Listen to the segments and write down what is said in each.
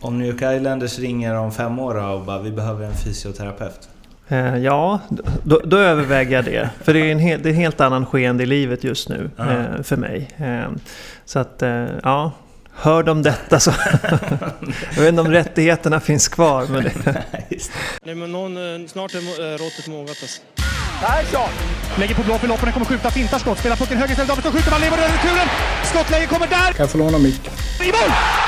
Om New York Islanders ringer om fem år och bara vi behöver en fysioterapeut. Eh, ja, då, då, överväger jag det. För det är en, hel, det är en helt annan skeende i livet just nu eh, för mig. Eh, så att, eh, ja. Hör de detta så... jag vet inte om rättigheterna finns kvar. Men det... Nej, men någon, snart är råttet mogat alltså. Persson! Lägger på blå för loppen, kommer skjuta, fintar skott, spelar pucken höger istället, Davidsson skjuter, man lever över returen! Skottläge kommer där! Kan jag få låna micken? I mål!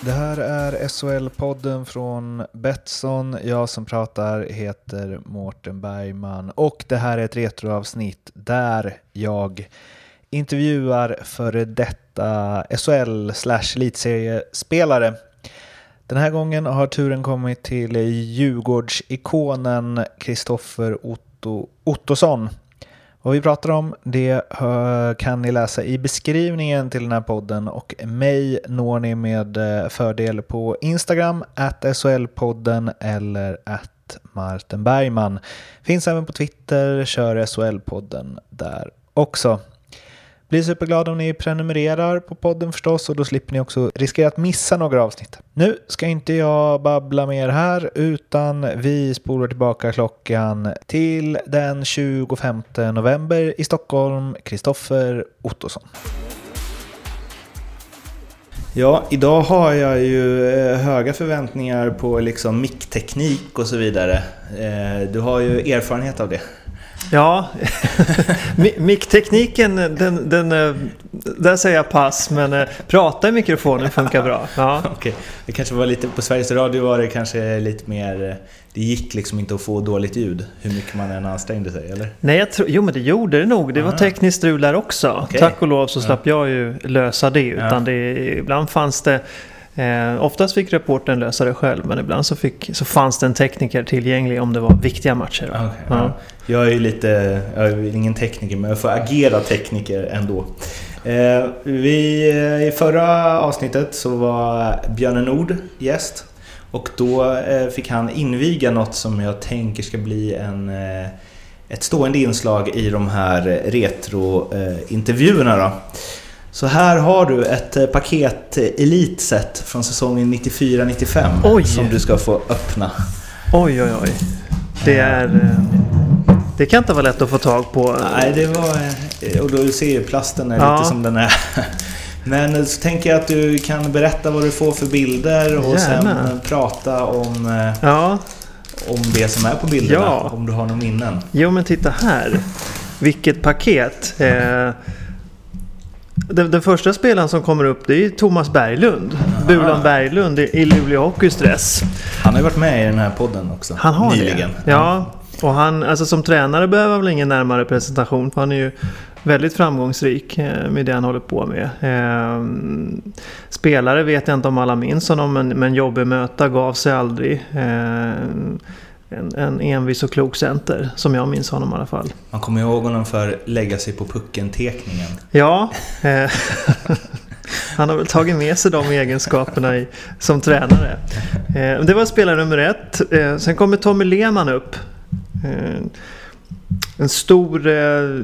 Det här är SHL-podden från Betsson. Jag som pratar heter Mårten Bergman och det här är ett retroavsnitt där jag intervjuar före detta SHL slash elitseriespelare. Den här gången har turen kommit till Djurgårdsikonen Kristoffer Otto, Ottosson. Vad vi pratar om det kan ni läsa i beskrivningen till den här podden och mig når ni med eh, fördel på Instagram, at SHL-podden eller at Martin Bergman. Finns även på Twitter, kör SHL-podden där också. Bli superglad om ni prenumererar på podden förstås och då slipper ni också riskera att missa några avsnitt. Nu ska inte jag babbla mer här utan vi spolar tillbaka klockan till den 25 november i Stockholm, Kristoffer Ottosson. Ja, idag har jag ju eh, höga förväntningar på liksom mickteknik och så vidare. Eh, du har ju erfarenhet av det. Ja, micktekniken, den, den, eh, där säger jag pass, men eh, prata i mikrofonen funkar bra. Ja. okay. Det kanske var lite, på Sveriges Radio var det kanske lite mer, eh, det gick liksom inte att få dåligt ljud hur mycket man än ansträngde sig, eller? Nej, jag tror, jo men det gjorde det nog. Det var Aha. tekniskt strul där också. Okay. Tack och lov så slapp ja. jag ju lösa det, utan ja. det, ibland fanns det Eh, oftast fick reportern lösa det själv men ibland så, fick, så fanns det en tekniker tillgänglig om det var viktiga matcher. Okay, ja. Jag är ju lite, jag är ingen tekniker men jag får agera tekniker ändå. Eh, vi, eh, I förra avsnittet så var Björne Nord gäst och då eh, fick han inviga något som jag tänker ska bli en, eh, ett stående inslag i de här retro-intervjuerna. Då. Så här har du ett eh, paket Elitset från säsongen 94-95 som du ska få öppna. Oj, oj, oj. Det är... Eh, det kan inte vara lätt att få tag på. Nej, det var... Eh, och då ser ju plasten är ja. lite som den är. Men så tänker jag att du kan berätta vad du får för bilder och Gärna. sen prata om... Ja. Om det som är på bilderna. Ja. Om du har några minnen. Jo, men titta här. Vilket paket. Eh, den, den, första spelaren som kommer upp det är Thomas Berglund. Aha. Bulan Berglund i Luleå Hockeys dress. Han har ju varit med i den här podden också. Han har nyligen. det? Ja. Och han, alltså som tränare behöver väl ingen närmare presentation. För han är ju väldigt framgångsrik eh, med det han håller på med. Eh, spelare vet jag inte om alla minns honom men, men jobbig möta gav sig aldrig. Eh, en, en envis och klok center, som jag minns honom i alla fall. Man kommer ihåg honom för lägga sig på pucken-tekningen. Ja. Eh, han har väl tagit med sig de egenskaperna i, som tränare. Eh, det var spelare nummer ett. Eh, sen kommer Tommy Lehmann upp. Eh, en stor... Eh,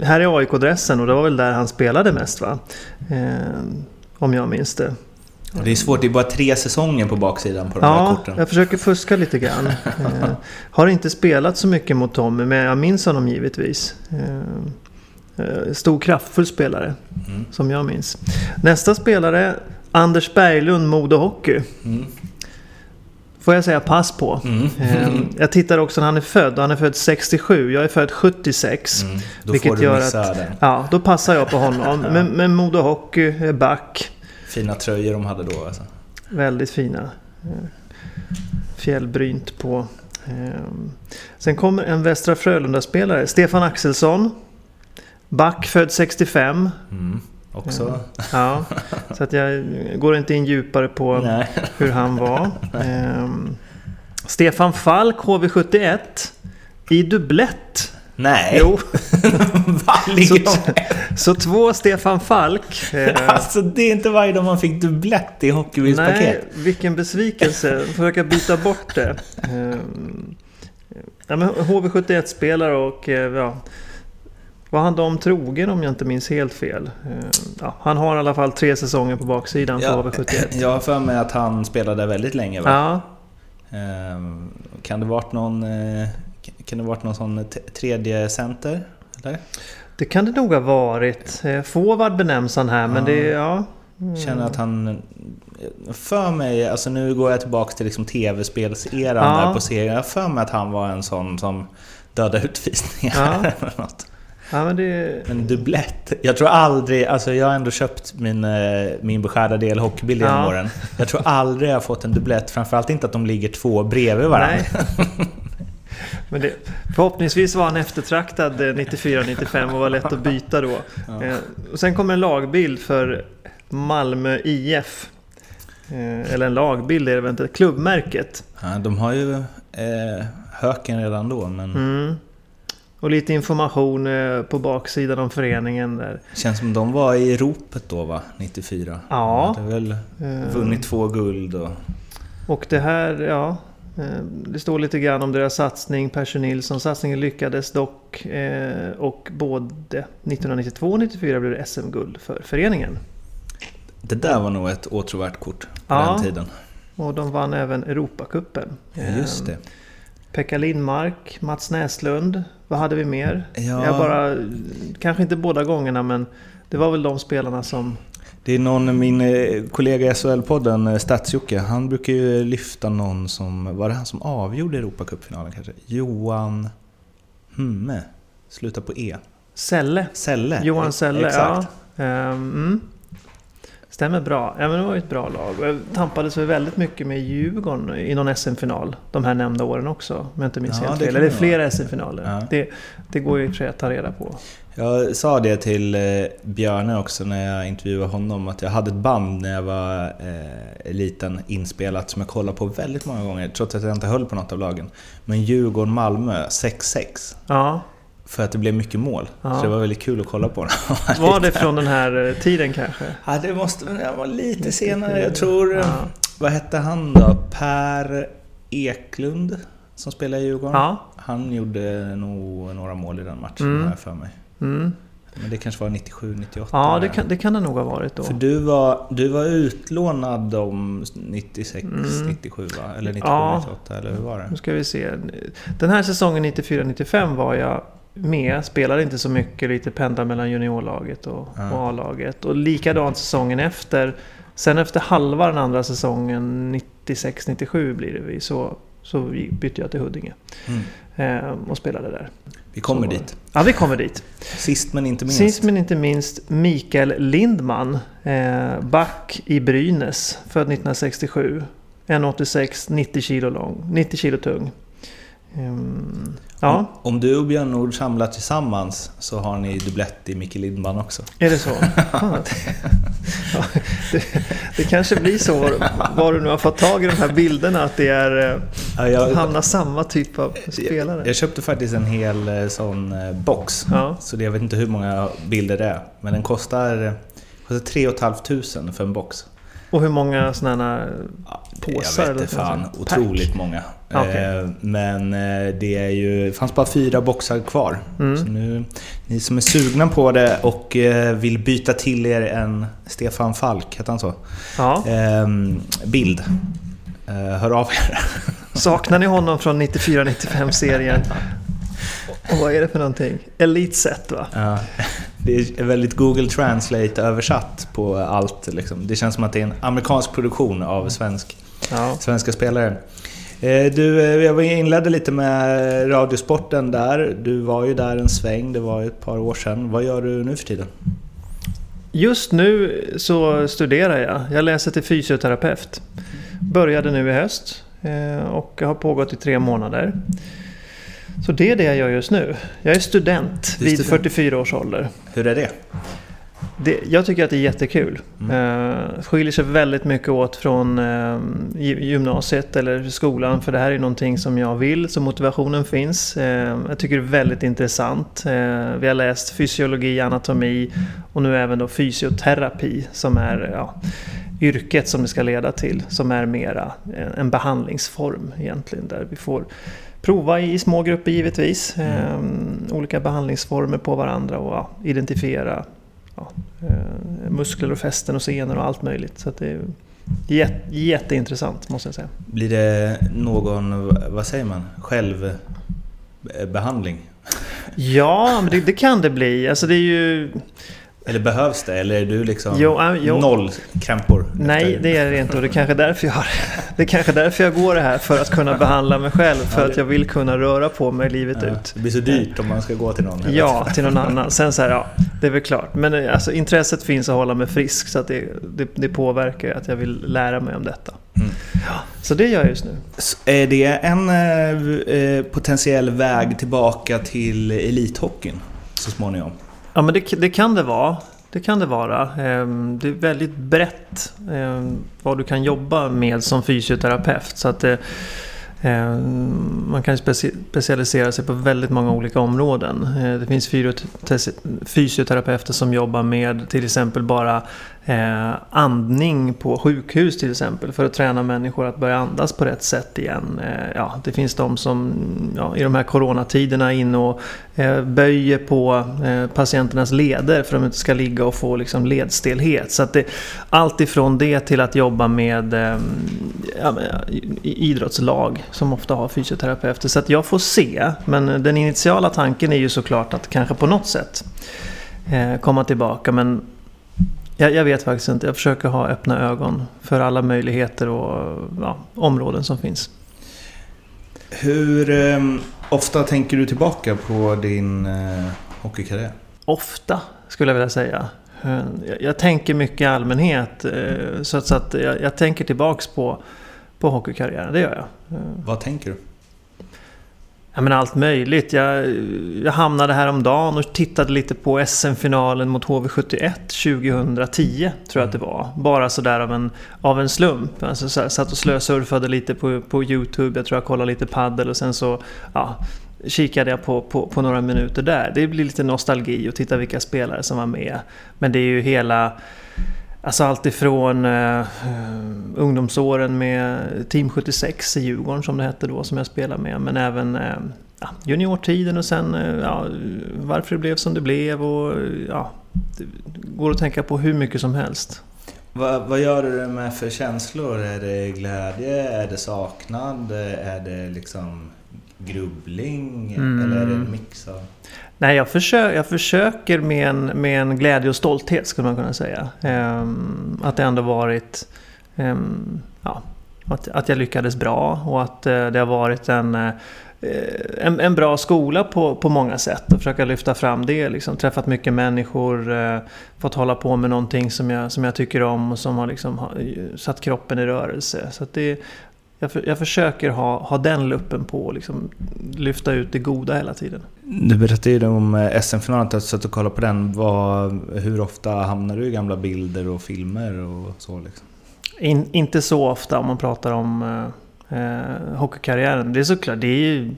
här är AIK-dressen och det var väl där han spelade mest va? Eh, om jag minns det. Det är svårt, det är bara tre säsonger på baksidan på de ja, här korten. Ja, jag försöker fuska lite grann. eh, har inte spelat så mycket mot Tommy, men jag minns honom givetvis. Eh, eh, stor kraftfull spelare, mm. som jag minns. Nästa spelare, Anders Berglund, Modo Hockey. Mm. Får jag säga pass på. Mm. Eh, jag tittar också när han är född. Han är född 67, jag är född 76. Mm. Då vilket får du gör missa att, den. Ja, då passar jag på honom. ja. Men, men Modo Hockey, back. Fina tröjor de hade då alltså. Väldigt fina. Eh, fjällbrynt på. Ehm, sen kommer en Västra Frölunda-spelare. Stefan Axelsson. Back född 65. Mm, också. Ja, så att jag går inte in djupare på Nej. hur han var. Ehm, Stefan Falk, HV71. I dubblett. Nej. Jo. Ligger Så, så två Stefan Falk. Eh, Alltså det är inte varje dag man fick dubblett i Hockeybildspaket. nej, vilken besvikelse. Försöka byta bort det. Eh, ja, men HV71-spelare och eh, ja, var han dem trogen om jag inte minns helt fel. Eh, ja, han har i alla fall tre säsonger på baksidan på Ja, HV71. jag har för mig att han spelade väldigt länge va? Ja, Ehm, Kan det varit någon, eh, kan det varit någon sån t- tredje center? Eller? det kan det nog ha varit. Eh, Forward benämns han här, men Ja. det... Ja. Känner att han... För mig, alltså nu går jag tillbaka till liksom tv-spelseran Ja. där på serien. Jag för mig att han var en sån som dödade utvisningar Ja. eller något. Ja, men det... Men dubblett. Jag tror aldrig, alltså jag har ändå köpt min, eh, min beskärda del hockeybild genom Ja. åren. Jag tror aldrig jag har fått en dubblett. Framförallt inte att de ligger två bredvid varandra. Men det, förhoppningsvis var han eftertraktad eh, 94-95 och var lätt att byta då. Eh, och sen kommer en lagbild för Malmö IF. Eh, eller en lagbild är det väl inte, klubbmärket. Ja, de har ju eh, höken redan då, men Mm. Och lite information eh, på baksidan om föreningen där. känns som de var i ropet då va? 94? Ja. De hade väl Eh, vunnit två guld och... Och det här, ja. Eh, Det står lite grann om deras satsning. Percy Nilsson. Satsningen lyckades dock. eh, Och både 1992 och 94 blev det SM-guld för föreningen. Det där var nog ett åtråvärt kort på Ja. den tiden. Och de vann även Europacupen. Just Eh, det. Pekka Lindmark, Mats Näslund. Vad hade vi mer? Ja. Jag bara, kanske inte båda gångerna men det var väl de spelarna som... Det är någon, min eh, kollega i SHL-podden, eh, Stats-Jocke, han brukar ju lyfta någon som, var det han som avgjorde Europacupfinalen kanske? Johan Humme, slutar på E. Selle. Selle. Johan Selle, Exakt. ja. Ehm, mm. Stämmer bra. Ja, men det var ju ett bra lag. Jag tampades väl väldigt mycket med Djurgården i någon SM-final. De här nämnda åren också. Om jag inte minns Ja, helt fel. Eller flera SM-finaler. Ja. Det, det går ju för att ta reda på. Jag sa det till eh, Björne också när jag intervjuade honom, att jag hade ett band när jag var eh, liten inspelat som jag kollade på väldigt många gånger, trots att jag inte höll på något av lagen. Men Djurgården-Malmö 6-6. Ja, För att det blev mycket mål. Ja. Så det var väldigt kul att kolla på. jag var det från den här eh, tiden kanske? Ja, det måste det var lite senare. Jag tror... Ja. Vad hette han då? Per Eklund som spelar i Djurgården. Ja. Han gjorde nog några mål i den matchen Mm. har jag för mig. Mm. Men det kanske var 97, 98? Ja, det kan, det kan det nog ha varit då. För du var, du var utlånad om 96, Mm. 97 va? Eller 97, Ja. 98 eller hur var det? Nu ska vi se. Den här säsongen 94-95 var jag med. Spelade inte så mycket. Lite pendla mellan juniorlaget och, Ja. och A-laget. Och likadant säsongen efter. Sen efter halva den andra säsongen 96-97 blir det vi. Så, så bytte jag till Huddinge. Mm. Eh, och spelade där. Vi kommer Så- dit. Ja, vi kommer dit. Sist men inte minst. Sist men inte minst Mikael Lindman. Eh, back i Brynäs. Född 1967. 1,86, 90 kilo lång. 90 kilo tung. Ehm, ja, Om, du och Björn Nord samlar tillsammans så har ni dubblett i Micke Lindman också. är det så? Ja, det, det kanske blir så var, du nu har fått tag i de här bilderna att det är eh, Ja, jag, hamnar samma typ av spelare. jag köpte faktiskt en hel eh, sån eh, box. Ja. Så det, jag vet inte hur många bilder det är. Men den kostar, kostar 3 500 för en box. Och hur många sådana Ja, Påsar Jag vet inte fan. Pack? Otroligt många. Okej. Eh, Men eh, det är ju, fanns bara fyra boxar kvar. Mm. Så nu, ni som är sugna på det och eh, vill byta till er en Stefan Falk, heter han så? Ja. Ehm, bild. Eh, hör av er. Saknar ni honom från 94-95 serien? Och vad är det för någonting? Elite set va? Ja, det är väldigt Google Translate översatt på allt. Liksom. Det känns som att det är en amerikansk produktion av svensk, Ja. svenska spelare. Eh, Du, eh, jag inledde lite med Radiosporten där. Du var ju där en sväng, det var ju ett par år sedan. Vad gör du nu för tiden? Just nu så studerar jag. Jag läser till fysioterapeut. Började nu i höst eh, och har pågått i tre månader. Så det är det jag gör just nu. Jag är student är vid student. 44 års ålder. Hur är det? Det, jag tycker att det är jättekul. Mm. Uh, skiljer sig väldigt mycket åt från uh, gymnasiet eller skolan. För det här är någonting som jag vill, så motivationen finns. Uh, jag tycker det är väldigt intressant. vi har läst fysiologi, anatomi och nu även då fysioterapi som är ja, yrket som det ska leda till. Som är mera en behandlingsform egentligen. Där vi får prova i små grupper givetvis. Mm. olika behandlingsformer på varandra och ja, identifiera ja, eh, muskler och fästen och senor och allt möjligt. Så det är jätte, jätteintressant måste jag säga. Blir det någon, vad säger man, självbehandling? Ja, men det, det, kan det bli. Alltså det är ju... Eller behövs det? Eller är du liksom jo, äh, jo. noll krämpor? Nej, det är det inte. Och det är kanske därför jag, har, det är kanske därför jag går det här. För att kunna behandla mig själv. För att jag vill kunna röra på mig livet ja, ut. Det blir så dyrt om man ska gå till någon. Ja, till någon annan. Sen så här, ja, det är väl klart. Men eh, alltså, intresset finns att hålla mig frisk. Så att det, det, det påverkar att jag vill lära mig om detta. Mm. Ja, så det gör jag just nu. Så är det en eh, potentiell väg tillbaka till elithockeyn så småningom? Ja men det, det, kan det vara. Det kan det vara. Ehm, det är väldigt brett ehm, vad du kan jobba med som fysioterapeut. Så att det, man kan specialisera sig på väldigt många olika områden. Eh, det finns fysioterapeuter som jobbar med till exempel bara eh, andning på sjukhus till exempel för att träna människor att börja andas på rätt sätt igen. Eh, ja, det finns de som ja, i de här coronatiderna är inne och eh, böjer på eh, patienternas leder för att de inte ska ligga och få liksom, ledstelhet. Så att det, allt ifrån det till att jobba med eh, ja, idrottslag som ofta har fysioterapeuter. Så att jag får se, men den initiala tanken är ju såklart att kanske på något sätt eh, komma tillbaka. Men jag, jag, vet faktiskt inte. Jag försöker ha öppna ögon för alla möjligheter och ja, områden som finns. Hur eh, ofta tänker du tillbaka på din eh, hockeykarriär? Ofta, skulle jag vilja säga. Eh, jag, jag tänker mycket i allmänhet. Eh, så att, så att jag, jag, tänker tillbaks på, på hockeykarriären, det gör jag. Eh. Vad tänker du? Ja, men allt möjligt. Jag, jag hamnade häromdagen och tittade lite på SM-finalen mot HV71 2010, tror jag att det var. Bara sådär av en, av en slump. Alltså, så här, satt och slösurfade lite på, på YouTube, jag tror jag kollade lite paddel och sen så ja, kikade jag på, på, på några minuter där. Det blir lite nostalgi och titta vilka spelare som var med. Men det är ju hela Alltså alltifrån uh, ungdomsåren med Team 76 i Djurgården som det hette då som jag spelade med. Men även ja, juniortiden och sen uh, ja, varför det blev som det blev. Och, ja, det går att tänka på hur mycket som helst. Vad, vad gör du med för känslor? Är det glädje? Är det saknad? Är det liksom grubbling? Mm. Eller är det en mix av... Nej, jag, försöker, jag försöker med en, med en glädje och stolthet skulle man kunna säga. Um, att det ändå varit... Um, ja, att, att jag lyckades bra och att uh, det har varit en, uh, en, en, bra skola på, på många sätt. Och försöka lyfta fram det. Liksom. Träffat mycket människor, uh, fått hålla på med någonting som jag, som jag tycker om och som har liksom, satt kroppen i rörelse. Så det, jag, för, jag försöker ha, ha den luppen på och liksom lyfta ut det goda hela tiden. Du berättade ju om eh, SM-finalen, att du satt och kollade på den. Vad, hur ofta hamnar du i gamla bilder och filmer och så? Liksom? In, inte så ofta om man pratar om eh, eh hockeykarriären. Det är såklart, det är ju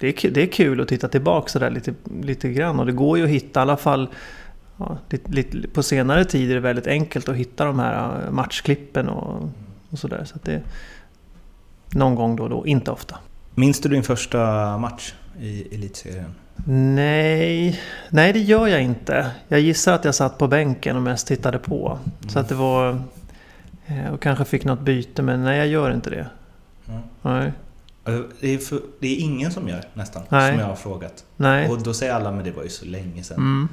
det är, det är kul att titta tillbaka sådär lite, lite grann. Och det går ju att hitta i alla fall ja, lite, lite, på senare tid är det väldigt enkelt att hitta de här eh, matchklippen och, och sådär. Så, så någon gång då och då, inte ofta. Minns du din första match i Elitserien? Nej, nej det gör jag inte. Jag gissar att jag satt på bänken och mest tittade på. Mm. Så att det var... Eh, och kanske fick något byte, men nej jag gör inte det. Mm. Nej. Alltså, det är, för, det är ingen som gör nästan, nej. som jag har frågat. Nej. Och då säger alla, men det var ju så länge sedan. Mm.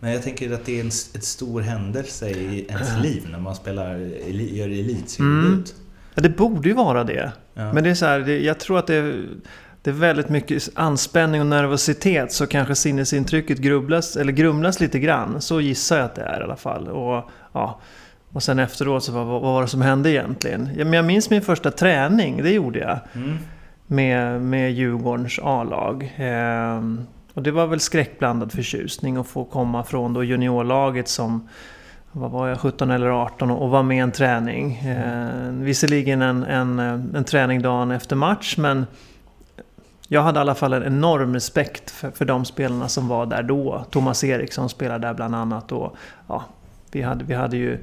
Men jag tänker att det är en ett stor händelse i ens liv när man spelar, gör elitseriedebut. Mm. Ja, det borde ju vara det. Ja. Men det är så här, det, jag tror att det, det är väldigt mycket anspänning och nervositet så kanske sinnesintrycket grubblas, eller grumlas lite grann. Så gissar jag att det är i alla fall. Och, ja, och sen efteråt så vad, vad var det som hände egentligen? Ja, men jag minns min första träning, det gjorde jag. Mm. Med, med Djurgårdens A-lag. Eh, och det var väl skräckblandad förtjusning att få komma från då juniorlaget som vad var jag, 17 eller 18 och vara med i en träning. Eh, visserligen en, en, en träning dagen efter match men jag hade i alla fall en enorm respekt för, för de spelarna som var där då. Thomas Eriksson spelade där bland annat. Och, ja, vi, hade, vi hade ju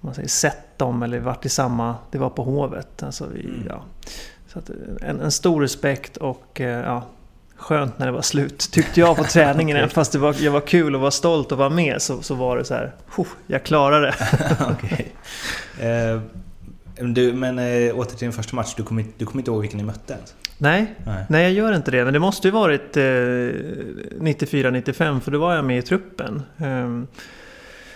man säger, sett dem eller varit i samma... Det var på Hovet. Alltså vi, mm. ja. Så att, en, en stor respekt och eh, ja, skönt när det var slut. Tyckte jag på träningen. okay. Fast det var, jag var kul och var stolt att vara med så, så var det så här... Jag klarade det. okay. eh, du, men eh, åter till din första match. Du kommer, du kommer inte ihåg vilken ni mötte ens? Nej, nej, nej. jag gör inte det. Men det måste ju varit eh, 94-95 för då var jag med i truppen. Eh,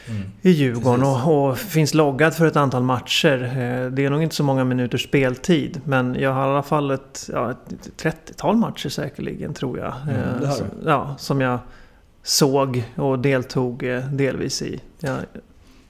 Mm. i Djurgården och, och, finns loggad för ett antal matcher. Eh, det är nog inte så många minuters speltid men jag har i alla fall ett, ja, ett 30-tal matcher säkerligen tror jag. Mm, som, ja, som jag såg och deltog eh, delvis i. Ja.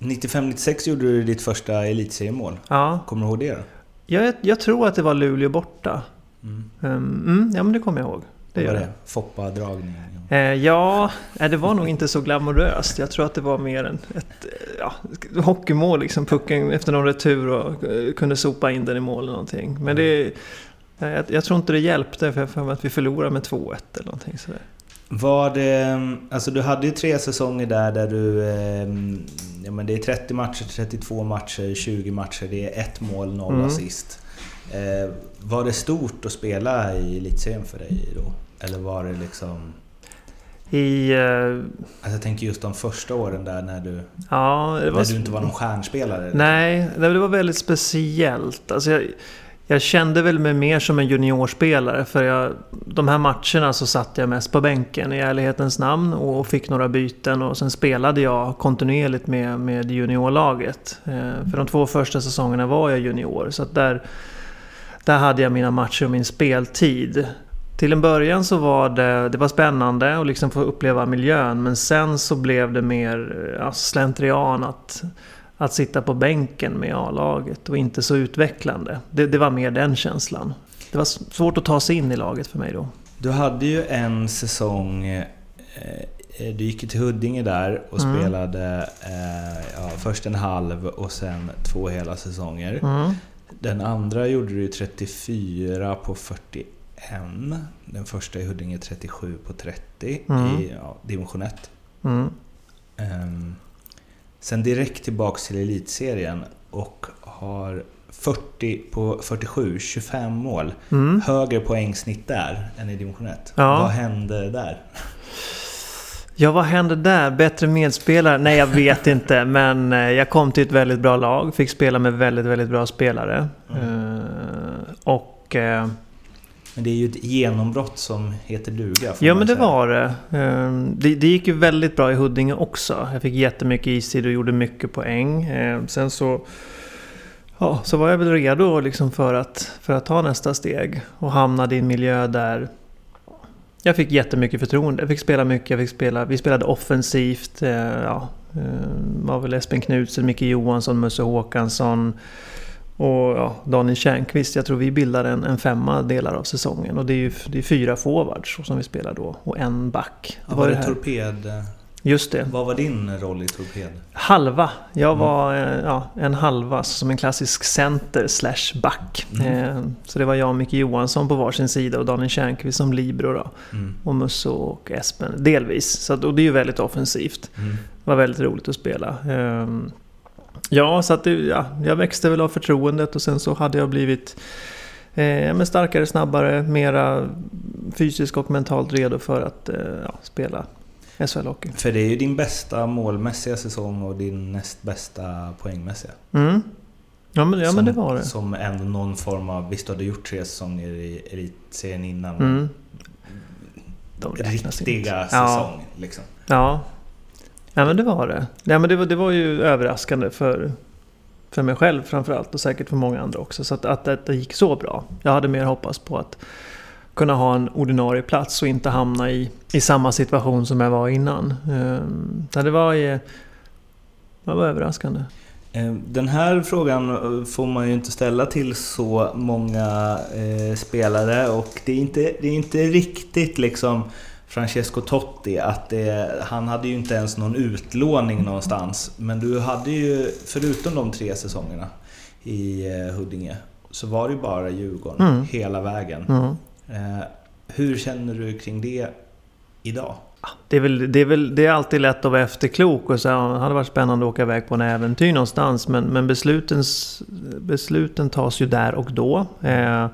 95-96 gjorde du ditt första elitseriemål. Ja. Kommer du ihåg det? Jag, jag tror att det var Luleå borta. Mm. Um, ja men det kommer jag ihåg. Det var det? Foppa-dragning? Eh, ja, det var nog inte så glamoröst. Jag tror att det var mer en, ett ja, hockeymål. Liksom, pucken efter någon retur och eh, kunde sopa in den i mål eller någonting. Men det, jag, jag tror inte det hjälpte för, för att vi förlorade med 2-1 eller någonting sådär. Var det, alltså du hade ju tre säsonger där där du... Eh, ja men det är 30 matcher, 32 matcher, 20 matcher, det är ett mål, noll mm. assist. Eh, var det stort att spela i elitserien för dig då? Eller var det liksom... I... Uh... Alltså jag tänker just de första åren där när du... Ja, det var... När du inte var någon stjärnspelare? Nej, det var väldigt speciellt. Alltså jag, jag kände väl mig mer som en juniorspelare för jag, de här matcherna så satt jag mest på bänken i ärlighetens namn och fick några byten och sen spelade jag kontinuerligt med, med juniorlaget. Eh, för de två första säsongerna var jag junior så att där, där hade jag mina matcher och min speltid. Till en början så var det, det var spännande att liksom få uppleva miljön men sen så blev det mer alltså slentrian att, att sitta på bänken med A-laget och inte så utvecklande. Det, det var mer den känslan. Det var svårt att ta sig in i laget för mig då. Du hade ju en säsong eh, du gick till Huddinge där och mm. spelade eh, ja, först en halv och sen två hela säsonger. Mm. Den andra gjorde du 34 på 41 en. Den första i Huddinge 37 på 30 mm. i ja, division 1. Mm. Um, sen direkt tillbaks till elitserien och har 40 på 47, 25 mål. Mm. Högre poängsnitt där än i division 1. Ja. Vad hände där? Ja, vad hände där? Bättre medspelare? Nej, jag vet inte. Men eh, jag kom till ett väldigt bra lag. Fick spela med väldigt, väldigt bra spelare. Uh, och... Men det är ju ett genombrott som heter duga. Ja, men det säga. var det. Ehm, det. det. gick ju väldigt bra i Huddinge också. Jag fick jättemycket istid och gjorde mycket poäng. Ehm, sen så... Ja, så var jag väl redo liksom för, att, för att ta nästa steg. Och hamnade i en miljö där jag fick jättemycket förtroende. Jag fick spela mycket. Jag fick spela, vi spelade offensivt. Eh, ja, ehm, var väl Espen Knutsen, Micke Johansson, Musse Håkansson. Och ja, Daniel Tjärnqvist, jag tror vi bildade en, en femma delar av säsongen. Och det är ju det är fyra forwards som vi spelar då. Och en back. Det var, var det, det torped? Just det. Vad var din roll i torped? Halva. Jag mm. var eh, ja, en halva, som en klassisk center slash back. Mm. Eh, så det var jag och Micke Johansson på varsin sida och Daniel Tjärnqvist som libero då. Mm. Och Musso och Espen delvis. Så, och det är ju väldigt offensivt. Mm. Det var väldigt roligt att spela. Ja, så att det, ja, jag växte väl av förtroendet och sen så hade jag blivit eh, starkare, snabbare, mera fysiskt och mentalt redo för att eh, ja, spela SHL-hockey. För det är ju din bästa målmässiga säsong och din näst bästa poängmässiga. Mm. Ja, men, ja som, men det var det. Som ändå någon form av... Visst, du hade gjort tre säsonger i elitserien innan. Mm. De riktiga säsong ja. liksom. Ja, Ja men det var det. Ja, men det, var, det var ju överraskande för, för mig själv framförallt och säkert för många andra också. Så att, att, att det gick så bra. Jag hade mer hoppats på att kunna ha en ordinarie plats och inte hamna i, i samma situation som jag var innan. Ehm, så det var, det var överraskande. Ehm, den här frågan eh, får man ju inte ställa till så många eh, spelare och det är inte, det är inte riktigt liksom Francesco Totti att det, han hade ju inte ens någon utlåning någonstans. Men du hade ju, förutom de tre säsongerna i eh, Huddinge, så var det ju bara Djurgården Mm. hela vägen. Mm. Eh, hur känner du kring det idag? Det är, väl, det, är väl, det är alltid lätt att vara efterklok och säga att det hade varit spännande att åka iväg på en äventyr någonstans. Men, men besluten tas ju där och då. Eh,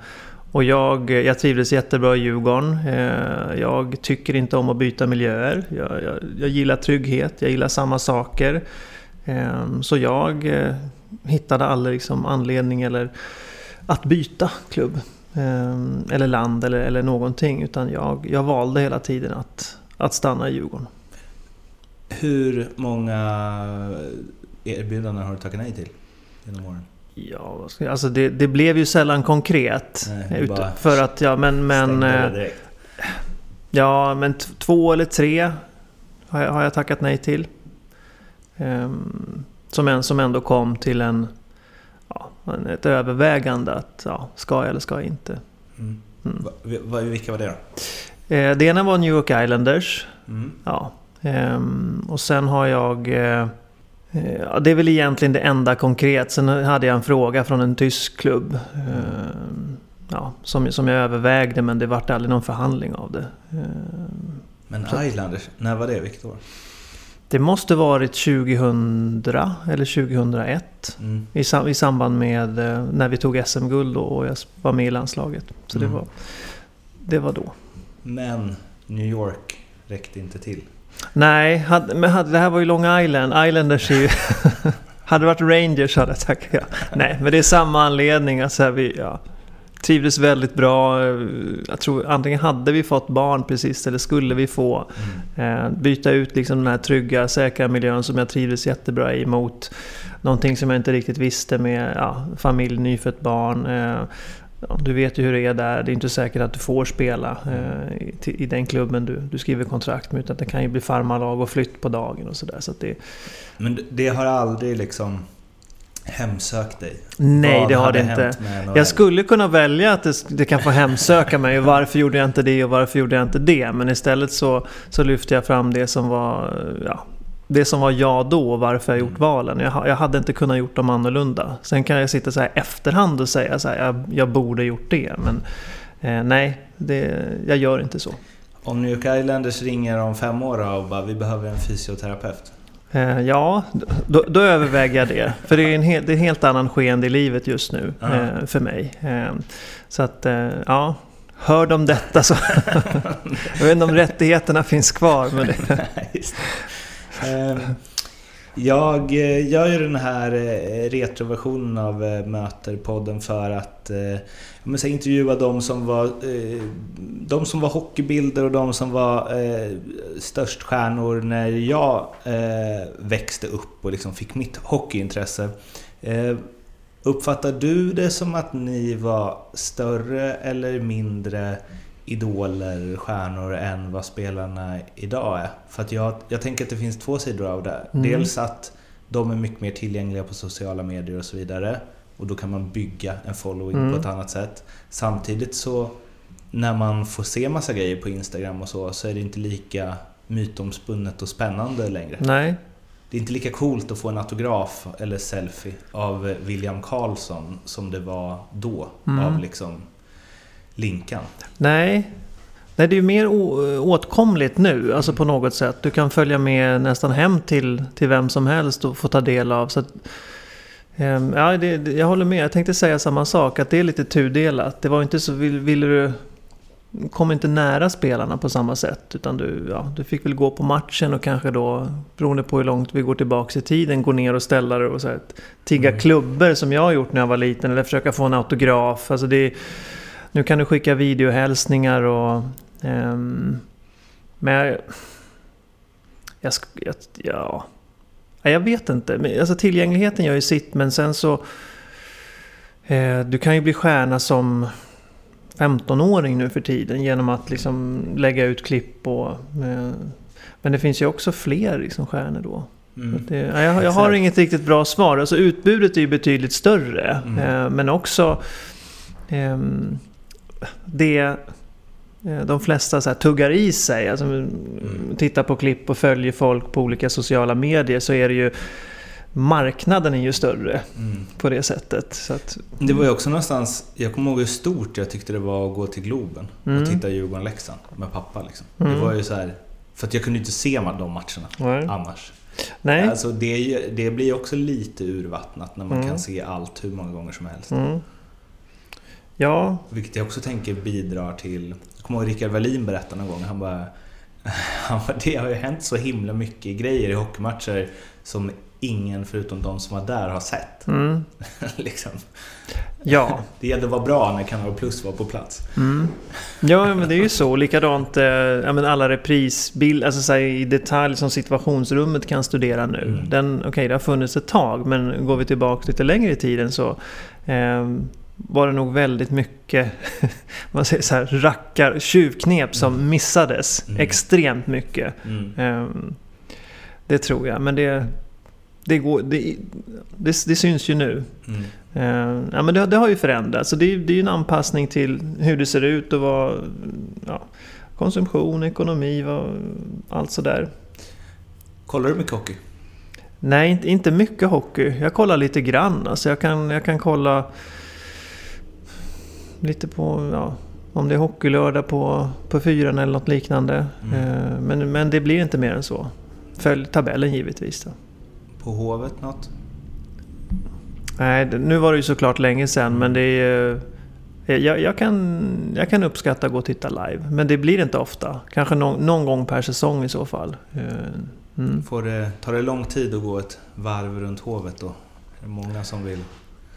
och jag, jag trivdes jättebra i Djurgården. Eh, jag tycker inte om att byta miljöer. Jag, jag, jag gillar trygghet, jag gillar samma saker. Ehm, så jag eh, hittade aldrig liksom anledning eller att byta klubb. Ehm, eller land eller, eller någonting. Utan jag, jag valde hela tiden att, att stanna i Djurgården. Hur många erbjudanden har du tackat nej till genom åren? Ja, vad ska jag- alltså det, det blev ju sällan konkret. Nej, Ut- för att, ja men, men, eh, ja, men två eller tre har jag, har jag tackat nej till. Ehm, som, en, som ändå kom till en, ja, ett övervägande att ja, ska jag eller ska jag inte. Mm. Mm. Va- va- vilka var det då? Eh, det ena var New York Islanders. Mm. Ja. Ehm, och sen har jag... Eh, ja, det är väl egentligen det enda konkret. Sen hade jag en fråga från en tysk klubb. ehm, ja, som, som jag övervägde men det vart aldrig någon förhandling av det. Ehm, Men Islanders, när var det? Vilket år? det måste varit 2000 eller 2001. Mm. I, sam, I samband med eh, när vi tog SM-guld och jag var med i landslaget. Så Mm. det, var, det var då. Men New York räckte inte till. Nej, men hade, det här var ju Long Island. Islanders är ju... hade det varit Rangers hade jag tackat ja. Nej, men det är samma anledning. Alltså, vi ja, trivdes väldigt bra. Jag tror antingen hade vi fått barn precis eller skulle vi få. Eh, byta ut liksom den här trygga, säkra miljön som jag trivdes jättebra i mot någonting som jag inte riktigt visste med ja, familj, nyfött barn. Eh, ja, du vet ju hur det är där. Det är inte säkert att du får spela eh, i, i den klubben du, du skriver kontrakt med. Utan det kan ju bli farmarlag och flytt på dagen och sådär. Så det, Men det har aldrig liksom hemsökt dig? nej, Vad det har det inte. Jag skulle kunna välja att det, det kan få hemsöka mig. Varför gjorde jag inte det och varför gjorde jag inte det? Men istället så, så lyfte jag fram det som var ja, det som var jag då och varför jag gjort valen. Jag, jag hade inte kunnat gjort dem annorlunda. Sen kan jag sitta så här efterhand och säga så här, jag, jag borde gjort det. Men eh, nej, det, jag gör inte så. Om New York Islanders ringer om fem år och bara vi behöver en fysioterapeut. Eh, ja, då, då överväger jag det. För det är en, hel, det är en helt annan skeende i livet just nu eh, för mig. Eh, så att, eh, ja. Hör de detta så... jag vet inte om rättigheterna finns kvar. Men det, Ehm, jag eh, gör ju den här eh, retroversionen av eh, Möterpodden för att men, så här, intervjua de som var de som var hockeybilder och de som var störst stjärnor när jag växte upp och liksom fick mitt hockeyintresse. Ehm, uppfattar du det som att ni var större eller mindre idoler, stjärnor än vad spelarna idag är? För att jag, jag tänker att det finns två sidor av det. Mm. Dels att de är mycket mer tillgängliga på sociala medier och så vidare. Och då kan man bygga en following Mm. på ett annat sätt. Samtidigt så när man får se massa grejer på Instagram och så, så är det inte lika mytomspunnet och spännande längre. nej, Det är inte lika coolt att få en autograf eller selfie av William Karlsson som det var då Mm. av liksom Linkan. nej. Nej, det är ju mer åtkomligt nu, alltså på något sätt. Du kan följa med nästan hem till, till vem som helst och få ta del av. Så att, ehm, ja, det, jag håller med. Jag tänkte säga samma sak, att det är lite tudelat. Det var inte så, vill, ville du... kom inte nära spelarna på samma sätt. Utan du, ja, du fick väl gå på matchen och kanske då, beroende på hur långt vi går tillbaka i tiden, gå ner och ställa dig och så här, tigga Mm. klubbor som jag har gjort när jag var liten. Eller försöka få en autograf. Alltså det, nu kan du skicka videohälsningar och... ehm, men jag... Jag, jag, ja... Ja, Jag vet inte. Alltså tillgängligheten gör ju sitt men sen så... Eh, du kan ju bli stjärna som 15-åring nu för tiden genom att liksom lägga ut klipp och... Eh, men det finns ju också fler liksom stjärnor då. Mm. Det, ja, jag, jag har inget riktigt bra svar. Alltså utbudet är ju betydligt större. Mm. Eh, men också... ehm, det... eh, de flesta så tuggar i sig. Alltså, Mm. Tittar på klipp och följer folk på olika sociala medier så är det ju marknaden är ju större Mm. på det sättet. Så att, Det var ju också någonstans, jag kommer ihåg hur stort jag tyckte det var att gå till Globen Mm. och titta Djurgården-Leksand med pappa. Liksom. Mm. Det var ju så här, för att jag kunde inte se de matcherna nej. annars. nej. Alltså det, det blir också lite urvattnat när man Mm. kan se allt hur många gånger som helst. Ja, Vilket jag också tänker bidrar till... Jag kommer ihåg Rickard Wallin berättade någon gång, han bara... Han bara, det har ju hänt så himla mycket grejer i hockeymatcher som ingen förutom de som var där har sett. mm. liksom. ja. Det gällde att vara bra när Kanal Plus var på plats. Mm. Ja, men det är ju så. Likadant eh, men alla reprisbilder, alltså så här, i detalj som situationsrummet kan studera nu. Mm. Den, okej, det har funnits ett tag, men går vi tillbaka lite längre i tiden så eh, var det nog väldigt mycket man säger så här, rackar, tjuvknep som missades. Mm. Extremt mycket. Mm. Eh, det tror jag, men det, det, går, det, det, det syns ju nu. Mm. Eh, ja, men det, det har ju förändrats. Så det, är- det är ju en anpassning till hur det ser ut och vad... Ja, konsumtion, ekonomi, vad, allt sådär. Kollar du mycket hockey? Nej, inte, inte mycket hockey. Jag kollar lite grann. Alltså jag, kan, jag kan kolla lite på... Ja, om det är hockeylördag på, på fyran eller något liknande. Mm. Eh, men, men det blir inte mer än så. Följ tabellen givetvis. Då. På Hovet något? Nej, nu var det ju såklart länge sedan men det är... eh, Jag, jag, kan, jag kan uppskatta att gå och titta live. Men det blir inte ofta. Kanske någon, någon gång per säsong i så fall. Eh, Mm. Får det, tar det lång tid att gå ett varv runt Hovet då? Är det många som vill?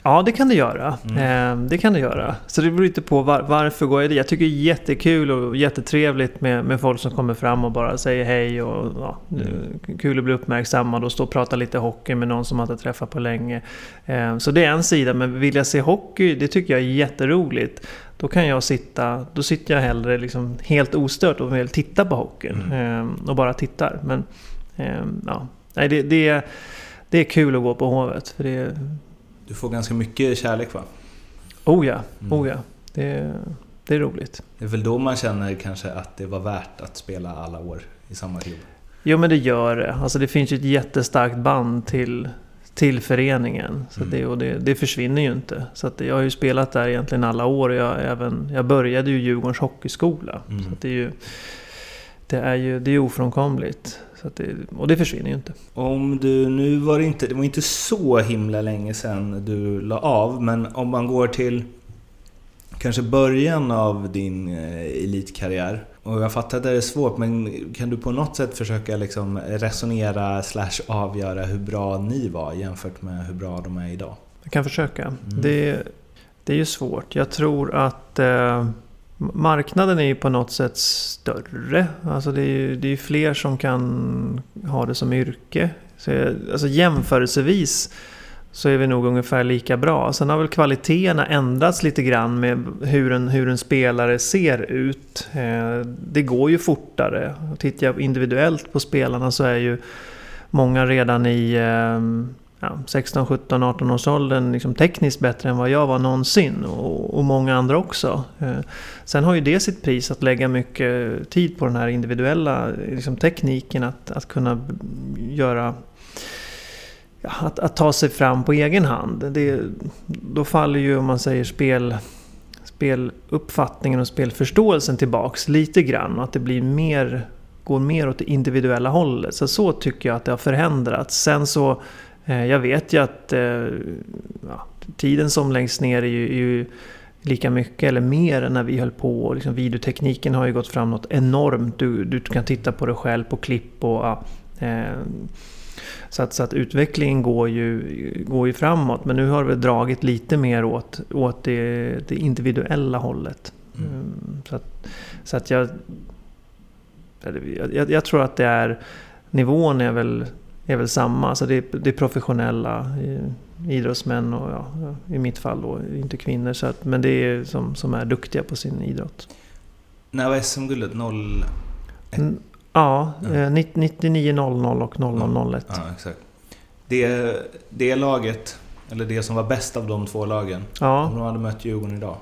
Ja, det kan det göra. Mm. Eh, det kan det göra. Så det beror lite på var, varför går jag dit. Jag tycker det är jättekul och jättetrevligt med, med folk som kommer fram och bara säger hej. Och, ja, Mm. Kul att bli uppmärksammad och stå och prata lite hockey med någon som man inte träffat på länge. Eh, så det är en sida. Men vill jag se hockey, det tycker jag är jätteroligt. Då kan jag sitta, då sitter jag hellre liksom helt ostört och vill titta på hockeyn. Eh, och bara tittar. Men eh, ja, det, det, det är kul att gå på Hovet. För det, Du får ganska mycket kärlek va? Oh ja, Mm. oh ja. Det, det är roligt. Det är väl då man känner kanske att det var värt att spela alla år i samma klubb? Jo men det gör det. Alltså det finns ju ett jättestarkt band till, till föreningen. Så Mm. det, och det, det försvinner ju inte. Så att jag har ju spelat där egentligen alla år. Och jag, även, jag började ju Djurgårdens hockeyskola. Mm. Så det är ju det är ju det är ofrånkomligt. Så det, och det försvinner ju inte. Om du, nu var det inte, det var inte så himla länge sedan du la av, men om man går till kanske början av din eh, elitkarriär. Och jag fattar att det är svårt, men kan du på något sätt försöka liksom resonera slash avgöra hur bra ni var jämfört med hur bra de är idag? Jag kan försöka. Det, det är ju svårt. Jag tror att eh, marknaden är ju på något sätt större. Alltså det är ju det är fler som kan ha det som yrke. Så, jag- alltså jämförelsevis så är vi nog ungefär lika bra. Sen har väl kvaliteterna ändrats lite grann med hur en, hur en spelare ser ut. Eh, det går ju fortare. Tittar jag individuellt på spelarna så är ju många redan i eh, ja, 16, 17, 18 års åldern liksom tekniskt bättre än vad jag var någonsin. Och, och många andra också. Eh, sen har ju det sitt pris att lägga mycket tid på den här individuella liksom, tekniken. Att, att kunna göra... Ja, att, att ta sig fram på egen hand. Det, då faller ju, om man säger spel speluppfattningen och spelförståelsen tillbaks lite grann. Och att det blir mer, går mer åt det individuella hållet. Så så tycker jag att det har förändrats. Sen så, jag vet ju att eh, ja, tiden som längst ner är ju, är ju lika mycket eller mer än när vi höll på. Liksom videotekniken har ju gått fram något enormt. Du, du kan titta på det själv på klipp och ja, eh, så att, så att utvecklingen går ju, går ju framåt. Men nu har vi dragit lite mer åt, åt det, det individuella hållet. Mm. Mm, Så att, så att jag, jag... Jag tror att det är... Nivån är väl, är väl samma. Alltså det, är- det är professionella i- idrottsmän och ja, i mitt fall då inte kvinnor. Så att, men det är som, som är duktiga på sin idrott. När var SM-guldet? 0... Mm, Ja, Ja. eh, 99-00 och 0001. Ja, exakt. Det, det laget, eller det som var bäst av de två lagen, om Ja, de hade mött Djurgården idag,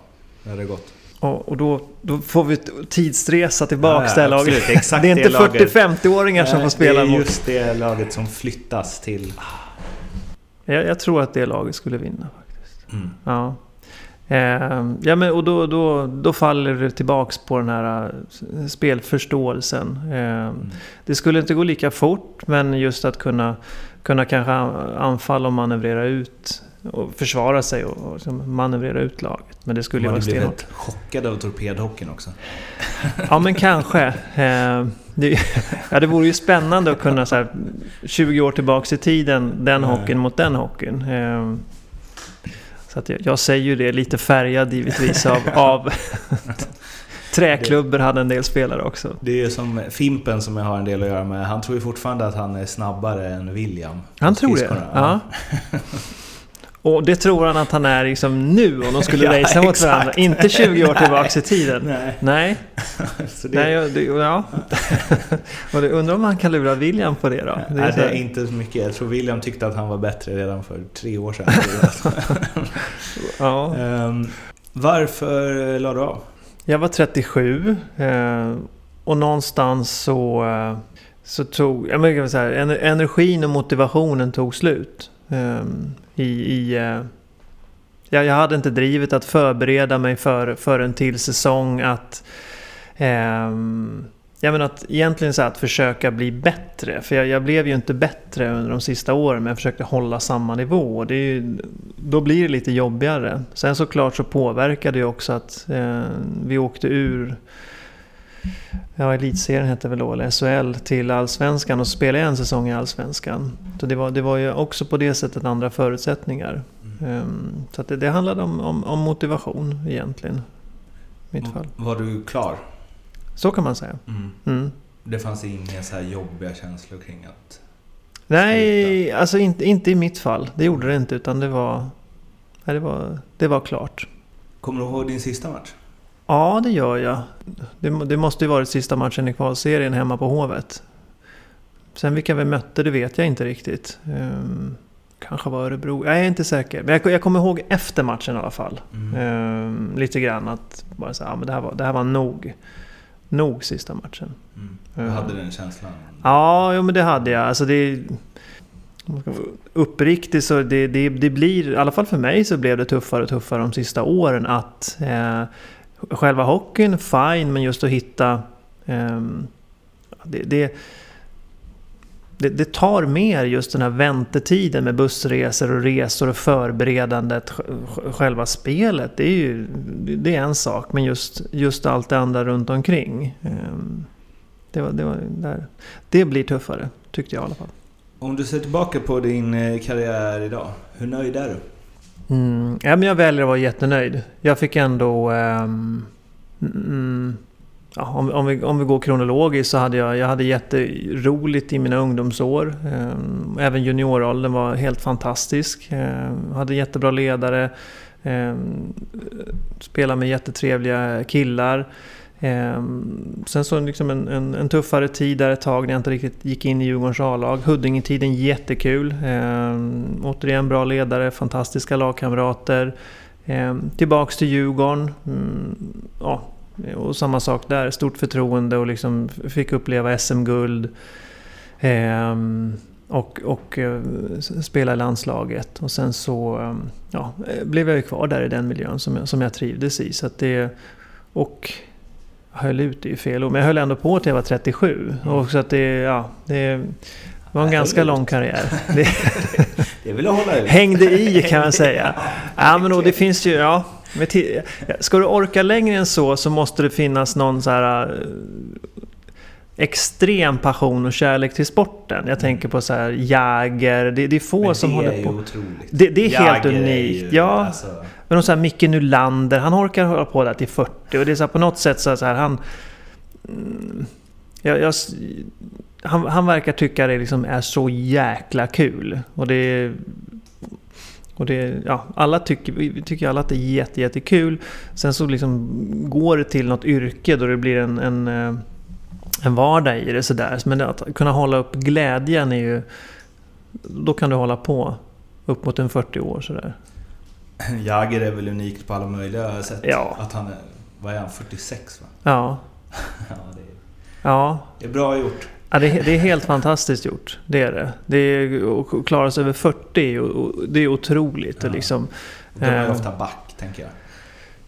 hur hade det gått? Och, och då, då får vi tidsresa tillbaks Ja, till det här laget. Det är inte laget. 40-50-åringar som får spela Det är mot. just det laget som flyttas till... Jag, jag tror att det laget skulle vinna faktiskt. Mm. Ja. Eh, ja men och då, då, då faller det tillbaks på den här eh, spelförståelsen. Eh, Det skulle inte gå lika fort men just att kunna, kunna kanske anfalla och manövrera ut och försvara sig och, och liksom manövrera ut laget. Men det skulle ju Man vara stenhårt. blivit chockad av torpedhockeyn också. Ja men kanske. Eh, det, ja, det vore ju spännande att kunna så här, 20 år tillbaks i tiden, den Nej. hockeyn mot den hockeyn. Eh, så att jag, jag säger ju det lite färgad givetvis av, av träklubbor hade en del spelare också. Det är som Fimpen som jag har en del att göra med. Han tror ju fortfarande att han är snabbare än William. Han tror det? Ja. Och det tror han att han är liksom nu om de skulle Ja, racea mot varandra. Inte 20 år tillbaks i tiden. Nej. Nej, det, Nej det, ja. Och det, undrar om han kan lura William på det då? det, är här- det är inte så mycket. Jag tror William tyckte att han var bättre redan för tre år sedan. ja. Ehm, varför la du av? Jag var 37 eh, och någonstans så, eh, så tog jag men, så här, ener- energin och motivationen tog slut. Ehm, I, i, eh, jag, jag hade inte drivet att förbereda mig för, för en till säsong. Att, eh, jag menar att egentligen så att försöka bli bättre. För jag, jag blev ju inte bättre under de sista åren men jag försökte hålla samma nivå. Det är ju, då blir det lite jobbigare. Sen såklart så påverkade det också att eh, vi åkte ur Ja, elitserien hette väl då, eller SHL, till Allsvenskan och spelade en säsong i Allsvenskan. Så det var, det var ju också på det sättet andra förutsättningar. Ehm, så att det, det handlade om, om, om motivation egentligen. Mitt fall. Var du klar? Så kan man säga. Mm. Det fanns inga så här jobbiga känslor kring att... Nej, alltså inte, inte i mitt fall. Det gjorde det inte, utan det var, nej, det var, det var klart. Kommer du ihåg din sista match? Ja, det gör jag. Det, det måste ju varit sista matchen i kvalserien hemma på Hovet. Sen vilka vi mötte, det vet jag inte riktigt. Ehm, kanske var Örebro, jag är inte säker. Men jag, jag kommer ihåg efter matchen i alla fall. Mm. Ehm, lite grann att bara säga, ja, men det här var, det här var nog. Nog sista matchen. Mm. Du Ja. hade den känslan? Ja, jo, men det hade jag. Alltså det... Uppriktigt så det, det, det blir, i alla fall för mig så blev det tuffare och tuffare de sista åren att eh, själva hockeyn, fine, men just att hitta... Eh, det, det, det, det tar mer just den här väntetiden med bussresor och resor och förberedandet. Själva spelet, det är ju det är en sak. Men just, just allt det andra runt omkring. Ehm, det, var, det, var där. det blir tuffare, tyckte jag i alla fall. Om du ser tillbaka på din eh, karriär idag, hur nöjd är du? Mm, ja, men jag väljer att vara jättenöjd. Jag fick ändå... Um, mm, ja, om, om, vi, om vi går kronologiskt så hade jag, jag hade jätteroligt i mina ungdomsår. Um, även junioråldern var helt fantastisk. Um, hade jättebra ledare. Um, spelade med jättetrevliga killar. Ehm, sen så liksom en, en, en tuffare tid där ett tag när jag inte riktigt gick in i Djurgårdens A-lag. Huddingetiden jättekul. Ehm, återigen bra ledare, fantastiska lagkamrater. Ehm, tillbaks till Djurgården. Mm, ja, och samma sak där, stort förtroende och liksom fick uppleva SM-guld. Och och eh, spela i landslaget. Och sen så ja, eh, blev jag ju kvar där i den miljön som jag, som jag trivdes i. Så att det, och höll ut är ju fel ord, men jag höll ändå på till jag var 37. Och så att det, ja, det var en Jag ganska lång karriär. Det, Det vill jag hålla ut. hängde i kan man säga. Ja men och det finns ju, ja. Ska du orka längre än så så måste det finnas någon så här eh, extrem passion och kärlek till sporten. Jag tänker på så här Jäger, det, det är få Men som det håller är ju på. otroligt. Det- det är helt Jagger är unikt, ju, ja. Alltså, men de så här Micke Nylander, han orkar hålla på där till 40 och det är så här, på något sätt så här han... Mm, jag, jag, han, han verkar tycka det liksom är så jäkla kul. Och det... Och det, ja, alla tycker, vi tycker alla att det är jätte, jättekul. Sen så liksom går det till något yrke då det blir en, en, eh, en vardag i det sådär. Men att kunna hålla upp glädjen är ju... Då kan du hålla på upp mot en 40 år sådär. Jagger är väl unikt på alla möjliga sätt. Ja. Att han är vad är han, 46 va? Ja. ja, det, är, Ja, det är bra gjort. Ja, det, är, det är helt fantastiskt gjort. Det är det. det är, att klara sig över 40, och, och, det är otroligt. Ja. Och liksom, De är Eh. ofta back, tänker jag.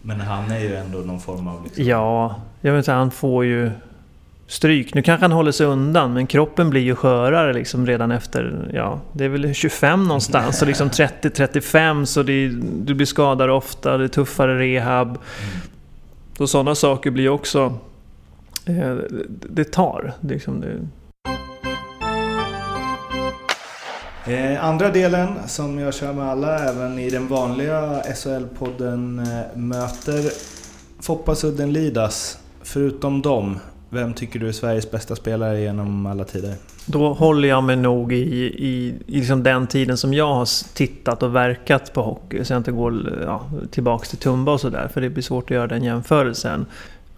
Men han är ju ändå någon form av... Liksom, ja, jag vet inte, han får ju stryk. Nu kanske han håller sig undan, men kroppen blir ju skörare liksom redan efter, ja, det är väl 25 någonstans. Och liksom 30-35, så det, du blir skadad ofta, det är tuffare rehab. Mm. Så sådana saker blir också... Eh, det tar. Det, liksom, det, Eh, andra delen som jag kör med alla, även i den vanliga SHL-podden, eh, möter Foppasudden Lidas. Förutom dem, vem tycker du är Sveriges bästa spelare genom alla tider? Då håller jag mig nog i, i, i liksom den tiden som jag har tittat och verkat på hockey. Så jag inte går ja, tillbaks till Tumba och sådär. För det blir svårt att göra den jämförelsen.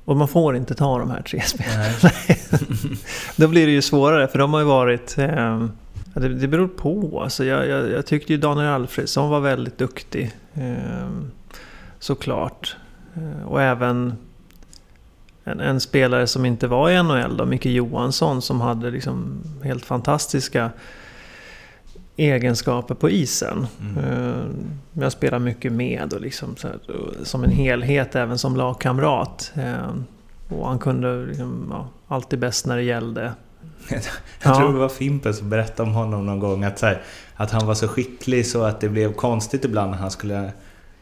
Och man får inte ta de här tre spelarna. Då blir det ju svårare för de har ju varit... Eh, det, det beror på. Alltså jag, jag, jag tyckte ju Daniel Alfredsson var väldigt duktig. Eh, såklart. Eh, och även en, en spelare som inte var i NHL då, Micke Johansson, som hade liksom helt fantastiska egenskaper på isen. Mm. Eh, Jag spelar mycket med och liksom så här, och som en helhet även som lagkamrat. Eh, Och han kunde liksom, ja, alltid bäst när det gällde. Jag Ja. tror det var Fimpen som berättade om honom någon gång att, så här, att han var så skicklig så att det blev konstigt ibland när han skulle...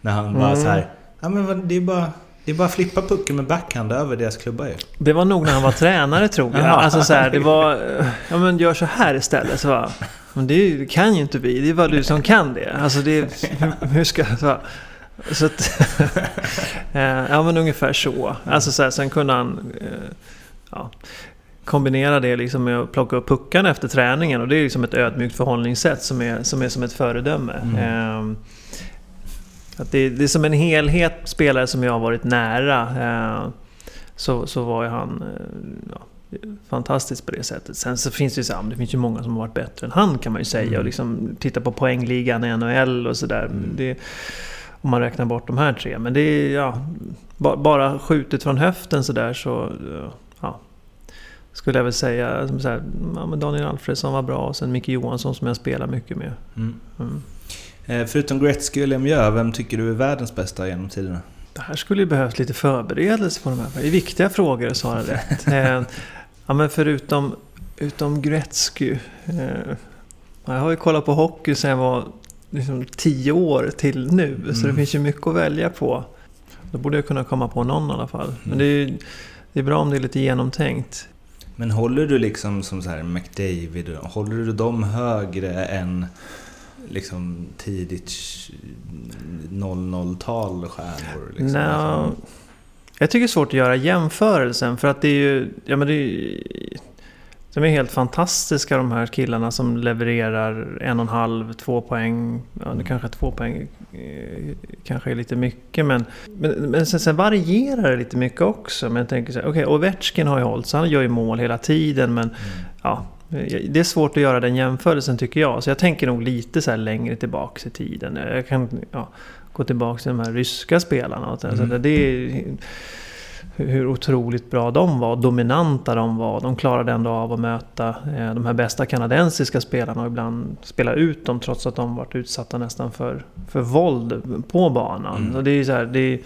När han bara Mm. så här, ja men det är bara... Det är bara att flippa pucken med backhand över deras klubba ju. Det var nog när han var tränare tror jag. Alltså så här, det var... Ja men gör så här istället. Så bara, men det kan ju inte vi. Det är bara du som kan det. Alltså det... Hur, hur ska... Så, bara, så att... eh, ja men ungefär så. Alltså så här, sen kunde han... eh, Ja, kombinera det liksom med att plocka upp puckarna efter träningen. Och det är liksom ett ödmjukt förhållningssätt som är som, är som ett föredöme. Mm. Att det, det är som en helhet spelare som jag har varit nära. Eh, så, så var han eh, ja, fantastisk på det sättet. Sen så finns det ju så, det finns ju många som har varit bättre än han kan man ju säga. Mm. Och liksom titta på poängligan i NHL och sådär. Mm. Om man räknar bort de här tre. Men det är ja, ba, bara skjutet från höften sådär så... Ja, skulle jag väl säga. Som så här, ja, Daniel Alfredsson var bra och sen Micke Johansson som jag spelar mycket med. Mm. Mm. Eh, Förutom Gretzky och Lemieux, vem tycker du är världens bästa genom tiderna? Det här skulle ju behövt lite förberedelse på de här. Det är viktiga frågor att svara rätt. Eh, ja, men förutom utom Gretzky. Eh, jag har ju kollat på hockey sedan jag var liksom tio år till nu. Så det Mm. finns ju mycket att välja på. Då borde jag kunna komma på någon i alla fall. Men Mm. det är, det är bra om det är lite genomtänkt. Men håller du liksom som så här McDavid, håller du dem högre än liksom tidigt 00-tal stjärnor? Liksom? Nå, jag tycker det är svårt att göra jämförelsen för att det är ju... Ja, men det är, ju- de är helt fantastiska de här killarna som levererar en och en halv, två poäng. Ja, det kanske är två poäng eh, kanske är lite mycket men... Men, men sen, sen varierar det lite mycket också. Men jag tänker så här, okej, Ovechkin har ju hållit sig, han gör ju mål hela tiden men... Ja, det är svårt att göra den jämförelsen tycker jag. Så jag tänker nog lite så längre tillbaks i tiden. Jag kan ja, gå tillbaks till de här ryska spelarna. Och så Mm. det är, hur otroligt bra de var, dominanta de var. De klarade ändå av att möta eh, de här bästa kanadensiska spelarna och ibland spela ut dem trots att de varit utsatta nästan för, för våld på banan. Mm. Och det är så här, det är,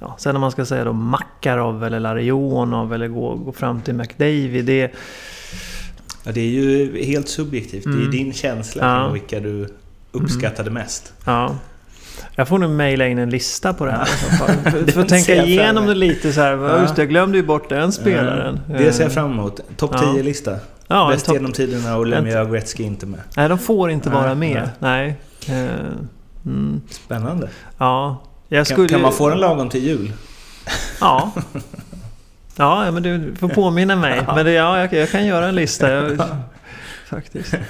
ja, sen när man ska säga då Makarov eller Larionov eller gå, gå fram till McDavid. Det, Ja, det är ju helt subjektivt. Det är Mm. din känsla Ja. vilka du uppskattade mest. Ja. Jag får nog mejla in en lista på det här fall. För, att tänka igenom det lite så här. Ja. Just det, jag glömde ju bort den spelaren. Eh, Det ser jag fram emot. Topp Ja. 10-lista. Ja, Bäst topp- genom tiderna och Lemieux och Gretzky inte med. Nej, de får inte vara med. nej. Nej. Eh, Mm. Spännande. Ja. Jag Kan, skulle... kan man få den lagom till jul? Ja. Ja, men du får påminna mig. Men det, ja, jag, jag kan göra en lista. Jag, faktiskt.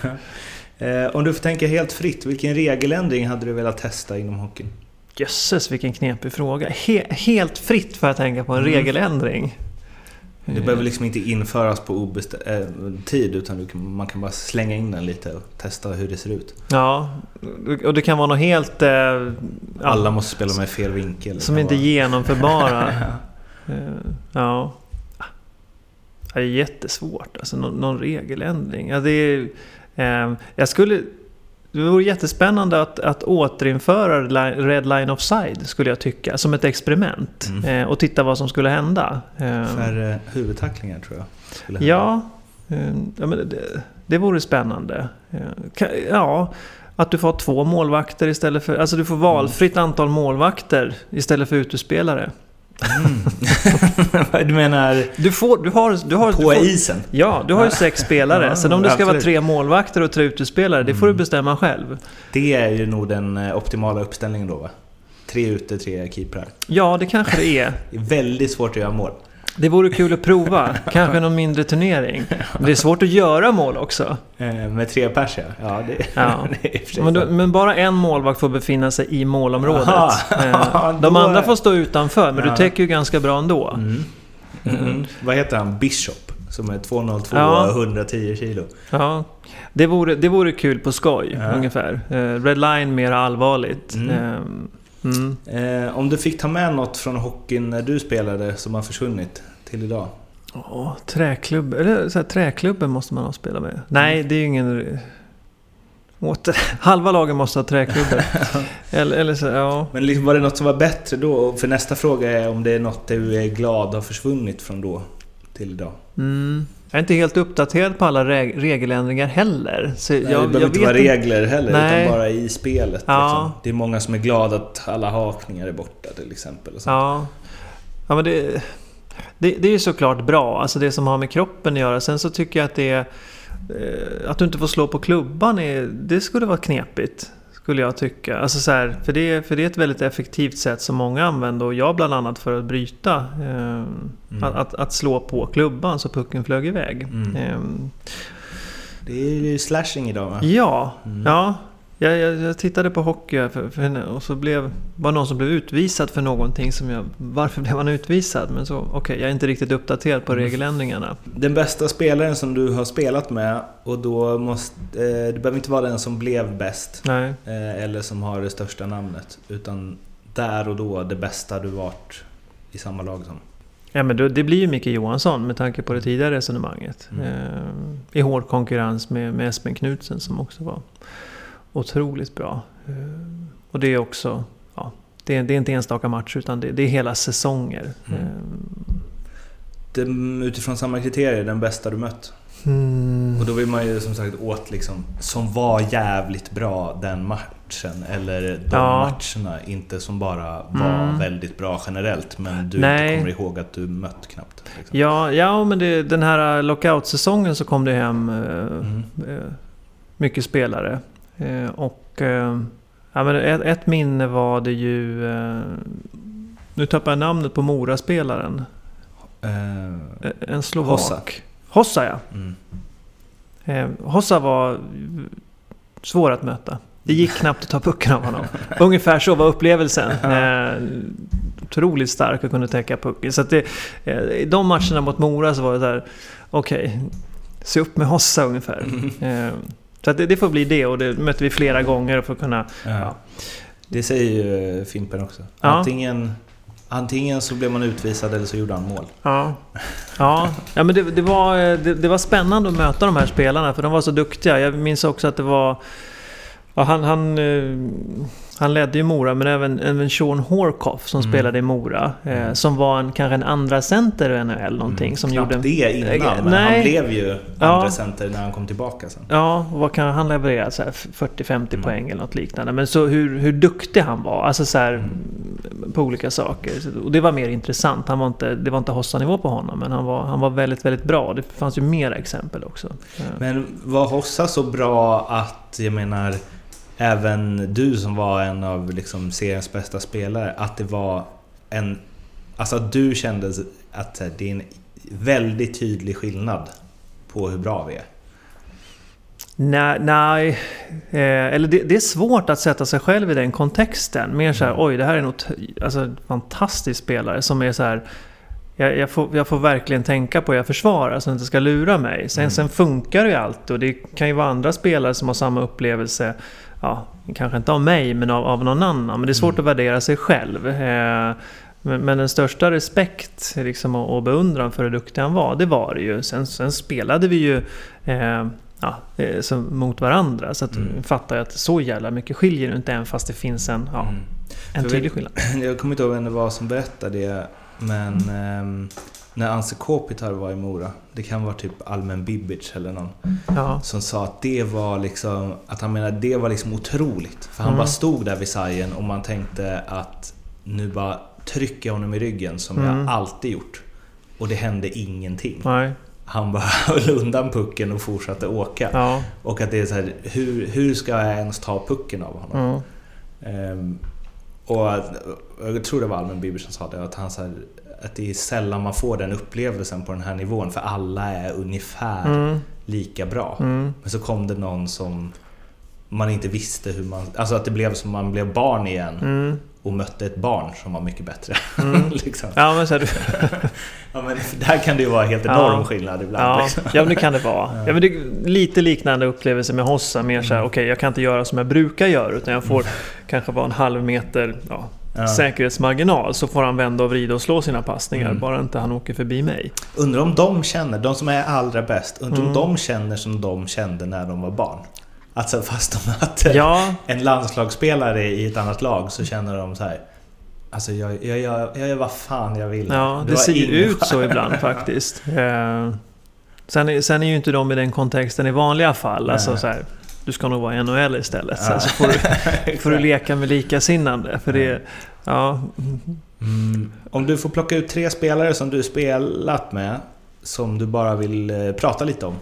Eh, om du får tänka helt fritt, vilken regeländring hade du velat testa inom hockeyn? Jösses, vilken knepig fråga. He, helt fritt får jag tänka på en Mm. regeländring. Det behöver liksom inte införas på obestämd eh, tid utan kan, man kan bara slänga in den lite och testa hur det ser ut. Ja, och det kan vara något helt... eh, Alla måste spela med fel vinkel. Som inte är genomförbara. Eh, ja. Det är jättesvårt. Alltså någon, någon regeländring. Ja, det är, eh, jag skulle... Det vore jättespännande att, att återinföra Red Line of Side skulle jag tycka. Som ett experiment. Mm. Eh, och titta vad som skulle hända. Eh, Färre huvudtacklingar tror jag. Ja, eh, ja men det, det vore spännande. Eh, ka- Ja, att du får ha två målvakter istället för... Alltså du får valfritt antal målvakter istället för utespelare. du menar Du får... Du har, du har, på du får, isen? Ja, du har ju sex spelare. Ja, Sen om det ska vara tre målvakter och tre utespelare, det får du bestämma själv. Det är ju nog den eh, optimala uppställningen då va? Tre ute, tre keeprar. Ja, det kanske det är. Det är väldigt svårt att göra mål. Det vore kul att prova. Kanske någon mindre turnering. Men det är svårt att göra mål också. Eh, Med tre pers ja. Ja, det, Ja. det Men, då, men bara en målvakt får befinna sig i målområdet. Aha. Eh, De andra får stå utanför, men Ja. du täcker ju ganska bra ändå. Mm. Mm. Vad heter han? Bishop? Som är 202 Ja. och 110 kilo. Ja, det vore, det vore kul på skoj, Ja. ungefär. Eh, Red Line mer allvarligt. Mm. Mm. Eh, om du fick ta med något från hockeyn när du spelade som har försvunnit till idag? Åh, träklubb, eller så här, träklubben måste man ha spelat med. Nej, det är ju ingen... Åter, halva lagen måste ha träklubbor. eller, eller så, ja. Men liksom, var det något som var bättre då? För nästa fråga är om det är något du är glad har försvunnit från då till idag? Mm. Jag är inte helt uppdaterad på alla reg- regeländringar heller. Så Nej, jag, det behöver jag inte vara regler heller, Nej. utan bara i spelet. Ja. Liksom. Det är många som är glada att alla hakningar är borta till exempel. Och sånt. Ja, ja men det, det, det är ju såklart bra. Alltså det som har med kroppen att göra. Sen så tycker jag att det är... eh, Att du inte får slå på klubban, är, det skulle vara knepigt. Skulle jag tycka. Alltså så här, för, det, för det är ett väldigt effektivt sätt som många använder. Och jag bland annat för att bryta. Eh, att, att, att slå på klubban så pucken flög iväg. Mm. Eh, Det är ju slashing idag va? Ja, Mm. ja. Jag, jag, jag tittade på hockey för, för henne och så blev, var någon som blev utvisad för någonting som jag... Varför blev han utvisad? Men så, okej, jag är inte riktigt uppdaterad på Mm. regeländringarna. Den bästa spelaren som du har spelat med och då måste... Eh, det behöver inte vara den som blev bäst. Nej. Eh, eller som har det största namnet. Utan där och då det bästa du varit i samma lag som. Ja, men det blir ju Micke Johansson med tanke på det tidigare resonemanget. Mm. Eh, I hård konkurrens med, med Espen Knutsen som också var otroligt bra. Eh, och det är också... Ja, det, är, det är inte enstaka matcher utan det, det är hela säsonger. Mm. Eh, utifrån samma kriterier, den bästa du mött. mm. Och då vill man ju som sagt åt liksom, som var jävligt bra den matchen. Eller de Ja. matcherna, inte som bara var Mm. väldigt bra generellt. Men du Nej. inte kommer ihåg att du mött knappt. Liksom. Ja, ja men det, den här lockout-säsongen så kom det hem eh, Mm. eh, mycket spelare. Eh, och eh, ja, men ett, ett minne var det ju... Eh, nu tappar jag namnet på Mora-spelaren. En slovak. Hossa. Hossa ja. mm. Hossa var svår att möta. Det gick knappt att ta pucken av honom. Ungefär så var upplevelsen. Eh, otroligt stark och kunde täcka pucken. Så det, eh, I de matcherna mot Mora så var det där, okej, se upp med Hossa ungefär. Eh, så det, det får bli det och det mötte vi flera gånger för att kunna... Ja. Det säger ju Fimpen också. Antingen, antingen så blev man utvisad eller så gjorde han mål. Ja, ja. ja men det, det, var, eh, det, det var spännande att möta de här spelarna för de var så duktiga. Jag minns också att det var... Ja, han, han, eh, han ledde ju Mora, men även, även Sean Horkoff som Mm. spelade i Mora. Eh, som var en, kanske en andra center i NHL någonting. Som Mm. Knappt gjorde... det innan, men Nej. han blev ju Ja. andra center när han kom tillbaka sen. Ja, och vad kan han leverera? Så här 40-50 Mm. poäng eller något liknande. Men så hur, hur duktig han var, alltså så här, Mm. på olika saker. Och det var mer intressant. Han var inte, det var inte Hossa-nivå på honom, men han var, han var väldigt, väldigt bra. Det fanns ju mera exempel också. Ja. Men var Hossa så bra att, jag menar, även du som var en av liksom seriens bästa spelare, att det var en... Alltså att du kände att det är en väldigt tydlig skillnad på hur bra vi är. Nej, nej. Eh, eller det, det är svårt att sätta sig själv i den kontexten. Mer så här, oj det här är en ot- alltså, fantastisk spelare som är så här... Jag, jag, får, jag får verkligen tänka på hur jag försvarar så att det inte ska lura mig. Sen, Mm. sen funkar ju alltid och det kan ju vara andra spelare som har samma upplevelse. Ja, kanske inte av mig men av, av någon annan. Men det är svårt Mm. att värdera sig själv. Eh, Men, men den största respekt liksom, och, och beundran för hur duktig han var, det var det ju. Sen, sen spelade vi ju eh, ja, eh, mot varandra. Så att Mm. fattar jag att så jävla mycket skiljer det inte, även fast det finns en, ja, Mm. en tydlig skillnad. Jag kommer inte ihåg vem det var som berättade det, men ehm, när Anse Kopitar var i Mora, det kan vara typ Almen Bibic eller någon, Ja, som sa att det var liksom, att han menade det var liksom otroligt. För han Mm. bara stod där vid sargen och man tänkte att nu bara trycker jag honom i ryggen som Mm. jag alltid gjort. Och det hände ingenting. nej, Han bara höll undan pucken och fortsatte åka. ja, Och att det är så här, hur, hur ska jag ens ta pucken av honom? ja, Ehm, och jag tror det var Almen Biber som sa det, att, han, så här, att det är sällan man får den upplevelsen på den här nivån för alla är ungefär mm, lika bra. mm, Men så kom det någon som man inte visste hur man... Alltså att det blev som man blev barn igen mm, och mötte ett barn som var mycket bättre. Mm. liksom. ja, men så här, ja, men där kan det ju vara helt Ja. enorm skillnad ibland. Ja, Liksom. ja men det kan det vara. Ja, men det lite liknande upplevelse med Hossa. Mer så här, Mm. okej jag kan inte göra som jag brukar göra utan jag får kanske vara en halv meter ja, Ja. säkerhetsmarginal. Så får han vända och vrida och slå sina passningar. Mm. Bara inte han åker förbi mig. Undrar om de känner, de som är allra bäst, undrar Mm. om de känner som de kände när de var barn? Alltså fast de hade Ja, en landslagsspelare i ett annat lag så känner de så här. Alltså jag, jag, jag, jag gör vad fan jag vill. ja Du det har ser ju ut så ibland faktiskt. Eh, sen, är, sen är ju inte de i den kontexten i vanliga fall. Alltså, Nej. så här, du ska nog vara i NHL istället. Ja. Så, får, du, får du leka med likasinnande. För det, ja, Mm. Om du får plocka ut tre spelare som du spelat med som du bara vill eh, prata lite om.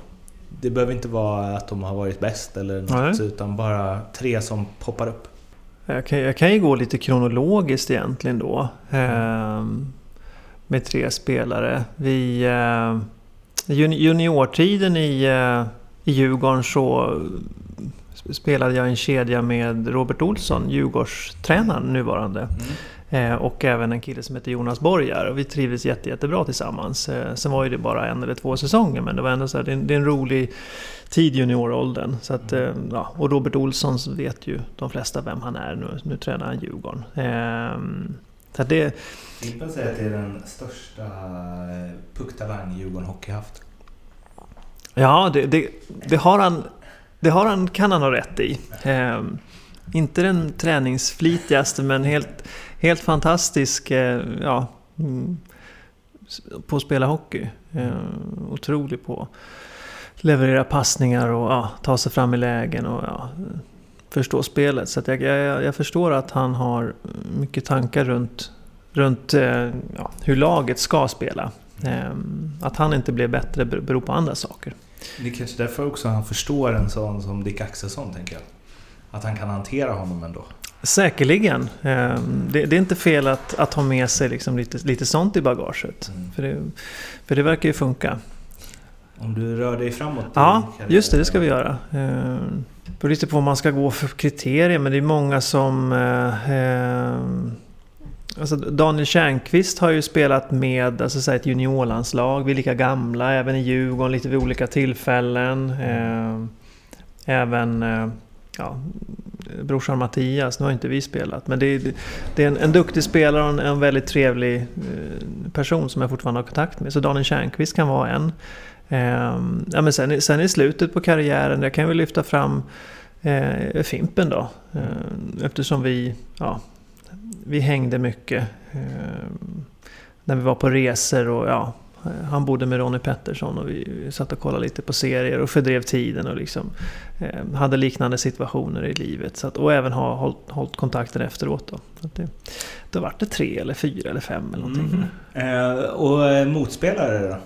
Det behöver inte vara att de har varit bäst eller något, Nej. utan bara tre som poppar upp. Jag kan, jag kan ju gå lite kronologiskt egentligen då. ehm, med tre spelare. Vi, eh, juni- juniortiden i, eh, i Djurgården så spelade jag i en kedja med Robert Olsson, Djurgårdstränaren nuvarande. Eh, och även en kille som heter Jonas Borgar. Och vi trivdes jätte, jättebra tillsammans. Eh, sen var ju det bara en eller två säsonger men det var ändå så här, det, är en, det är en rolig tid i junioråldern. Så att, eh, ja, och Robert Olsson vet ju de flesta vem han är nu. Nu tränar han Djurgården. Eh, så att det, Fimpen säger att det är den största pucktalang Djurgården Hockey haft. ja, det, det, det, har han, det har han, kan han ha rätt i. Eh, inte den träningsflitigaste men helt, helt fantastisk eh, ja, mm, på att spela hockey. Eh, otrolig på att leverera passningar och ja, ta sig fram i lägen och ja, förstå spelet. Så att jag, jag, jag förstår att han har mycket tankar runt, runt eh, ja, hur laget ska spela. Eh, att han inte blev bättre beror på andra saker. Det är kanske därför också han förstår en sån som Dick Axelsson, tänker jag. Att han kan hantera honom ändå. Säkerligen. Eh, Det, är inte fel att, att ha med sig liksom lite, lite sånt i bagaget. Mm. För, det, för det verkar ju funka. Om du rör dig framåt Ja, just det. Det ska vi göra. Eh, Det beror lite på vad man ska gå för kriterier. Men det är många som... Alltså Daniel Tjärnqvist har ju spelat med alltså, så här, ett juniorlandslag. Vi är lika gamla, även i Djurgården, lite vid olika tillfällen. Eh, Även eh, ja, brorsan Mattias, nu har inte vi spelat. Men det är, det är en, en duktig spelare och en, en väldigt trevlig eh, person som jag fortfarande har kontakt med. Så Daniel Tjärnqvist kan vara en. Ehm, ja, men sen, i- sen i slutet på karriären, jag kan väl lyfta fram eh, Fimpen då. Eh, eftersom vi, ja, vi hängde mycket. Eh, när vi var på resor och ja, han bodde med Ronnie Pettersson och vi satt och kollade lite på serier och fördrev tiden och liksom eh, hade liknande situationer i livet. Så att, och även ha hållit, hållit kontakten efteråt då. Så det, då vart det tre eller fyra eller fem eller någonting. Mm. Eh, och eh, motspelare då?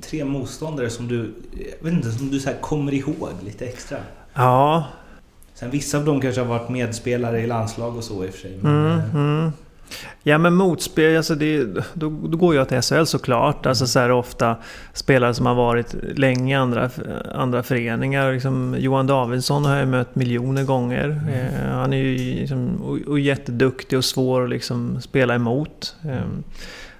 Tre motståndare som du, jag vet inte, som du så kommer ihåg lite extra. Ja, Sen vissa av dem kanske har varit medspelare i landslag och så i och för sig. Men, Mm, eh, mm. Ja men motspel, alltså det, då, då går jag till SHL såklart. Alltså så här ofta spelare som har varit länge i andra, andra föreningar. Liksom Johan Davidsson har jag mött miljoner gånger. Eh, han är ju liksom, och, och jätteduktig och svår att liksom spela emot. Eh,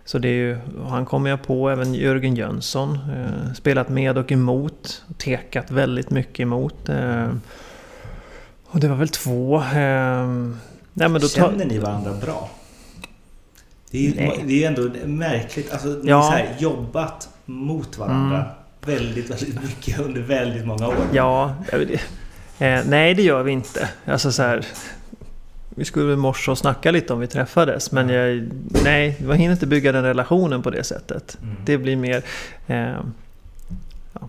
så det är ju, han kommer jag på, även Jörgen Jönsson. Eh, spelat med och emot. Tekat väldigt mycket emot. Och det var väl två. Eh, nej, men då Känner ni varandra bra? Det är, Nej. det är ändå märkligt. Alltså, ni Ja. har här, jobbat mot varandra väldigt, väldigt mycket under väldigt många år. Ja, eh, nej det gör vi inte. Alltså så här, vi skulle väl morse och snacka lite om vi träffades. Men jag, nej, jag hinner inte bygga den relationen på det sättet. Mm. Det blir mer eh, ja,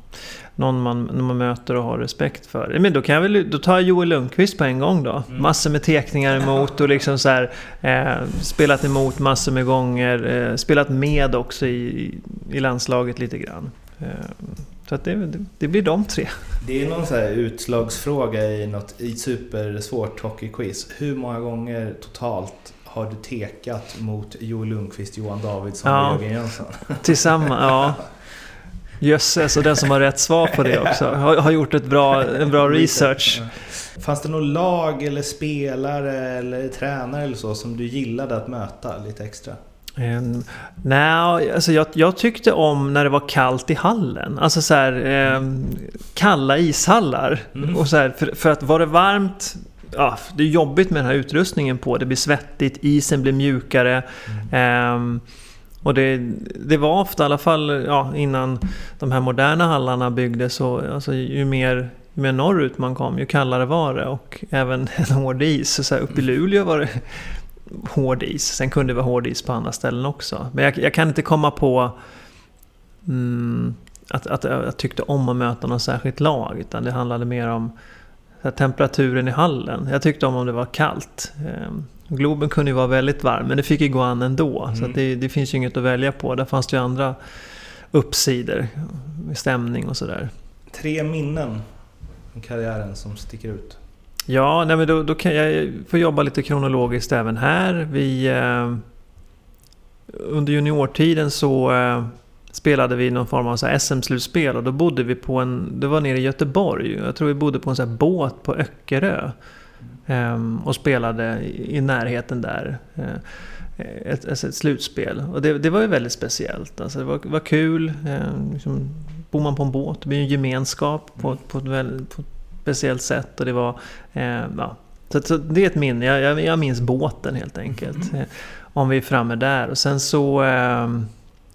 någon man, man möter och har respekt för. Men då, kan jag väl, då tar jag Joel Lundqvist på en gång då. Mm. Massor med teckningar emot och liksom så här, eh, spelat emot massor med gånger. Eh, spelat med också i, i landslaget lite grann. Eh, så att det, det, blir de tre. Det är någon så här utslagsfråga i något i supersvårt hockeyquiz. Hur många gånger totalt har du tekat mot Joel Lundqvist, Johan Davidsson Ja. och Jörgen Jönsson? Tillsammans, ja. Jösses, och den som har rätt svar på det också. Har, har gjort ett bra, en bra research. Fanns det något lag eller spelare eller tränare eller så som du gillade att möta lite extra? Um, Nej, alltså jag, jag tyckte om när det var kallt i hallen. Alltså så här, ehm, kalla ishallar. Mm. Och så här, för, för att var det varmt, ja, det är jobbigt med den här utrustningen på. Det blir svettigt, isen blir mjukare. Ehm, och det, det var ofta i alla fall ja, innan de här moderna hallarna byggdes. Så, alltså, ju, mer, ju mer norrut man kom, ju kallare var det. Och även en hård is. Så, så här, uppe i Luleå var det hård is. Sen kunde det vara hård is på andra ställen också. Men jag, jag kan inte komma på mm, att, att jag tyckte om att möta något särskilt lag. Utan det handlade mer om här, temperaturen i hallen. Jag tyckte om om det var kallt. Ehm, Globen kunde ju vara väldigt varm, men det fick ju gå an ändå. Så Mm. att det, det finns ju inget att välja på. Där fanns det ju andra uppsidor. Stämning och sådär. Tre minnen från karriären som sticker ut. Ja, nej men då, då kan jag få jobba lite kronologiskt även här. Vi, eh, under juniortiden så eh, spelade vi någon form av så SM-slutspel och då bodde vi på en, det var nere i Göteborg, jag tror vi bodde på en så här båt på Öckerö. Ehm, och spelade i, närheten där. Eh, ett, ett, ett slutspel. Och det, det var ju väldigt speciellt. Alltså det var, var kul. Eh, liksom, bor man på en båt, det blir en gemenskap på, på, ett väldigt, på ett speciellt sätt. Och det var, eh, ja. så, så det är ett minne. Jag, jag, jag minns båten helt enkelt. Eh, om vi är framme där. Och sen så...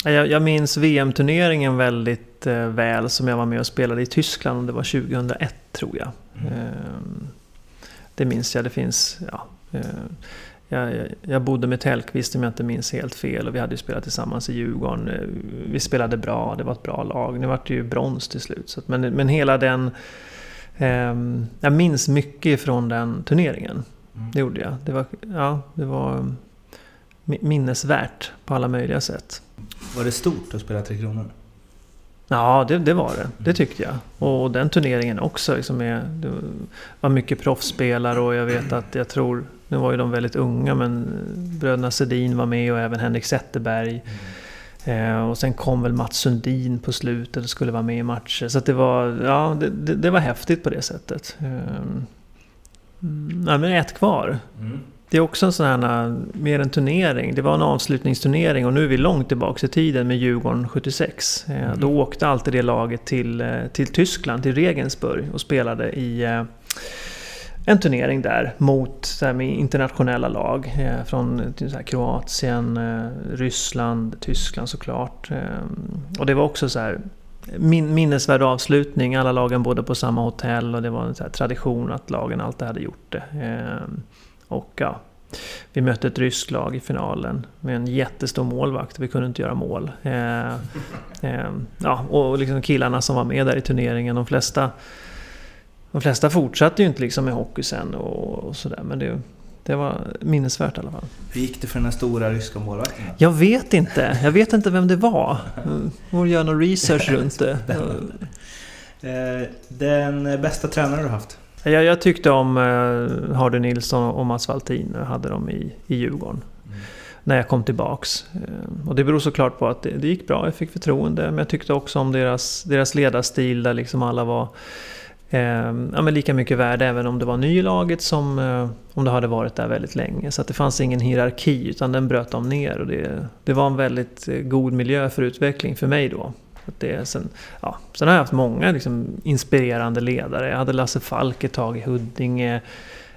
Jag, jag minns VM-turneringen väldigt eh, väl som jag var med och spelade i Tyskland. Det var 2001 tror jag. Eh, det minns jag. Det finns... Ja, eh, jag, jag, bodde med Tellqvist om jag inte minns helt fel och vi hade ju spelat tillsammans i Djurgården. Eh, Vi spelade bra, det var ett bra lag. Nu vart det ju brons till slut. Så att, men, men hela den... ehm, jag minns mycket från den turneringen. Mm. Det gjorde jag. Det var, ja, det var mi- minnesvärt på alla möjliga sätt. Var det stort att spela Tre Kronor? Ja, det, det var det. Det tyckte jag. Och den turneringen också. Liksom är, det var mycket proffsspelare och jag vet att jag tror... Nu var ju de väldigt unga men bröderna Sedin var med och även Henrik Zetterberg. Eh, och sen kom väl Mats Sundin på slutet och skulle vara med i matcher. Så att det var... Ja, det, det, det var häftigt på det sättet. Eh, mm, nej, men ett kvar. Mm. Det är också en sån här, mer en turnering. Det var en avslutningsturnering och nu är vi långt tillbaka i tiden med Djurgården 76. Eh, Mm. Då åkte alltid det laget till, eh, till Tyskland, till Regensburg och spelade i eh, en turnering där mot så här, med internationella lag. eh, Från här, Kroatien, eh, Ryssland, Tyskland såklart. Eh, Och det var också så här min, minnesvärd avslutning. Alla lagen bodde på samma hotell och det var en så här tradition att lagen alltid hade gjort det. Och ja, vi mötte ett ryskt lag i finalen med en jättestor målvakt. Vi kunde inte göra mål. Eh, eh, ja, och liksom killarna som var med där i turneringen, de flesta, de flesta fortsatte ju inte liksom med hockey sen och, och sådär. Men det, det var minnesvärt i alla fall. Hur gick det för den här stora ryska målvakten? Jag vet inte. Jag vet inte vem det var. Får göra någon research runt det. Eh, Den bästa tränare du haft? Jag, jag tyckte om eh, Hardy Nilsson och Mats Valtin. Jag hade dem i, i Djurgården. Mm. När jag kom tillbaks. Eh, Och det beror såklart på att det, det gick bra. Jag fick förtroende. Men jag tyckte också om deras, deras ledarstil där liksom alla var eh, ja, men lika mycket värde även om det var ny i laget som eh, om det hade varit där väldigt länge. Så att det fanns ingen hierarki utan den bröt de ner. Och det, det var en väldigt eh, god miljö för utveckling för mig då. Det, sen, ja, sen har jag haft många liksom, inspirerande ledare. Jag hade Lasse Falk ett tag i Huddinge.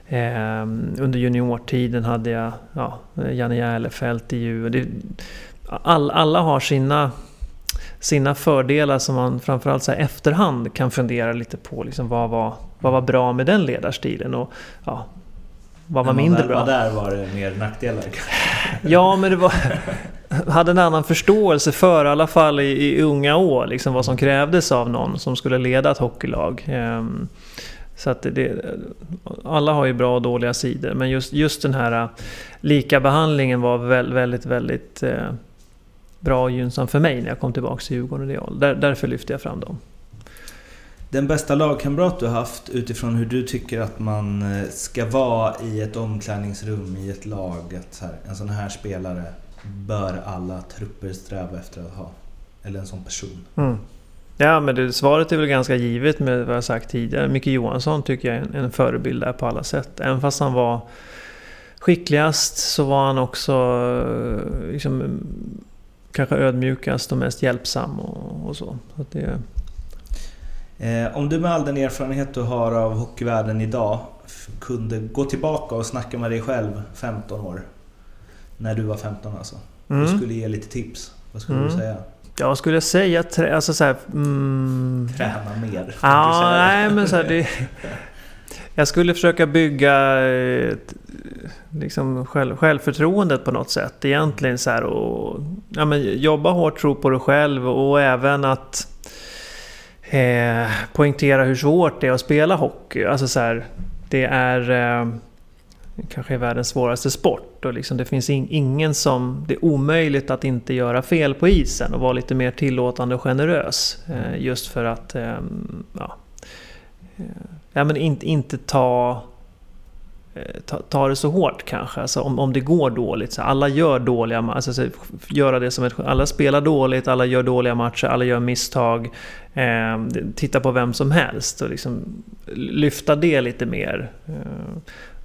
Eh, under juniortiden hade jag ja, Janne Järlefelt i Djurgården. All, alla har sina, sina fördelar som man framförallt så här efterhand kan fundera lite på. Liksom vad, var, vad var bra med den ledarstilen? Och, ja, vad var mindre bra? Där var det mer nackdelar Ja, men det var... hade en annan förståelse för, i alla fall i, i unga år, liksom vad som krävdes av någon som skulle leda ett hockeylag. Um, så att det, alla har ju bra och dåliga sidor, men just, just den här lika behandlingen var väldigt, väldigt, väldigt eh, bra och gynnsam för mig när jag kom tillbaka till Djurgården Real. Där, därför lyfte jag fram dem. Den bästa lagkamrat du haft utifrån hur du tycker att man eh, ska vara i ett omklädningsrum, i ett lag. Att här, en sån här spelare bör alla trupper sträva efter att ha. Eller en sån person. Mm. Ja, men det, svaret är väl ganska givet med vad jag sagt tidigare. Micke Johansson tycker jag är en, en förebild där på alla sätt. Även fast han var skickligast så var han också eh, liksom, kanske ödmjukast och mest hjälpsam och, och så. så det eh, om du med all den erfarenhet du har av hockeyvärlden idag kunde gå tillbaka och snacka med dig själv 15 år. När du var 15 alltså. Mm. Och skulle ge lite tips. Vad skulle mm. du säga? Jag skulle säga trä, alltså så här, mm, Träna mer. Ja, nej men så här, det, Jag skulle försöka bygga eh, liksom själv, självförtroendet på något sätt. Egentligen så här och ja, men jobba hårt, tro på dig själv och även att eh, poängtera hur svårt det är att spela hockey. Alltså så här, det är eh, kanske är världens svåraste sport. Och liksom det finns in, ingen som... Det är omöjligt att inte göra fel på isen och vara lite mer tillåtande och generös. Eh, just för att... Eh, ja, eh, ja, men inte, inte ta, ta, ta det så hårt kanske. Alltså om, om det går dåligt. Så alla gör dåliga alltså, göra det som ett, Alla spelar dåligt, alla gör dåliga matcher, alla gör misstag. Eh, titta på vem som helst och liksom lyfta det lite mer. Eh,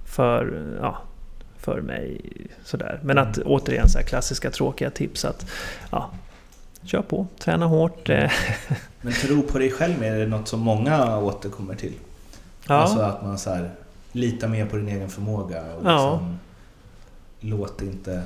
för, ja, för mig. Sådär. Men att mm. återigen så klassiska tråkiga tips att ja, kör på, träna hårt. Eh. Men tro på dig själv är det något som många återkommer till? Ja. Alltså att man så här, litar mer på din egen förmåga och liksom, ja. låt inte...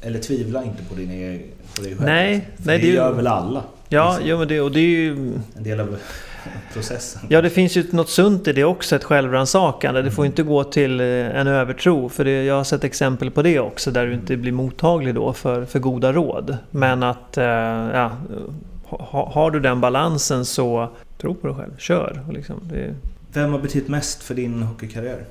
Eller tvivla inte på, din egen, på dig själv. Nej, För nej det, det gör väl alla? Ja, liksom. jo, men det, och det är ju... En del av processen. Ja, det finns ju något sunt i det också, ett självrannsakande. Det får inte gå till eh, en övertro. För det, jag har sett exempel på det också, där du inte blir mottaglig då för, för goda råd. Men att, eh, ja, ha, har du den balansen så tro på dig själv, kör. Liksom, det... Vem har betytt mest för din hockeykarriär?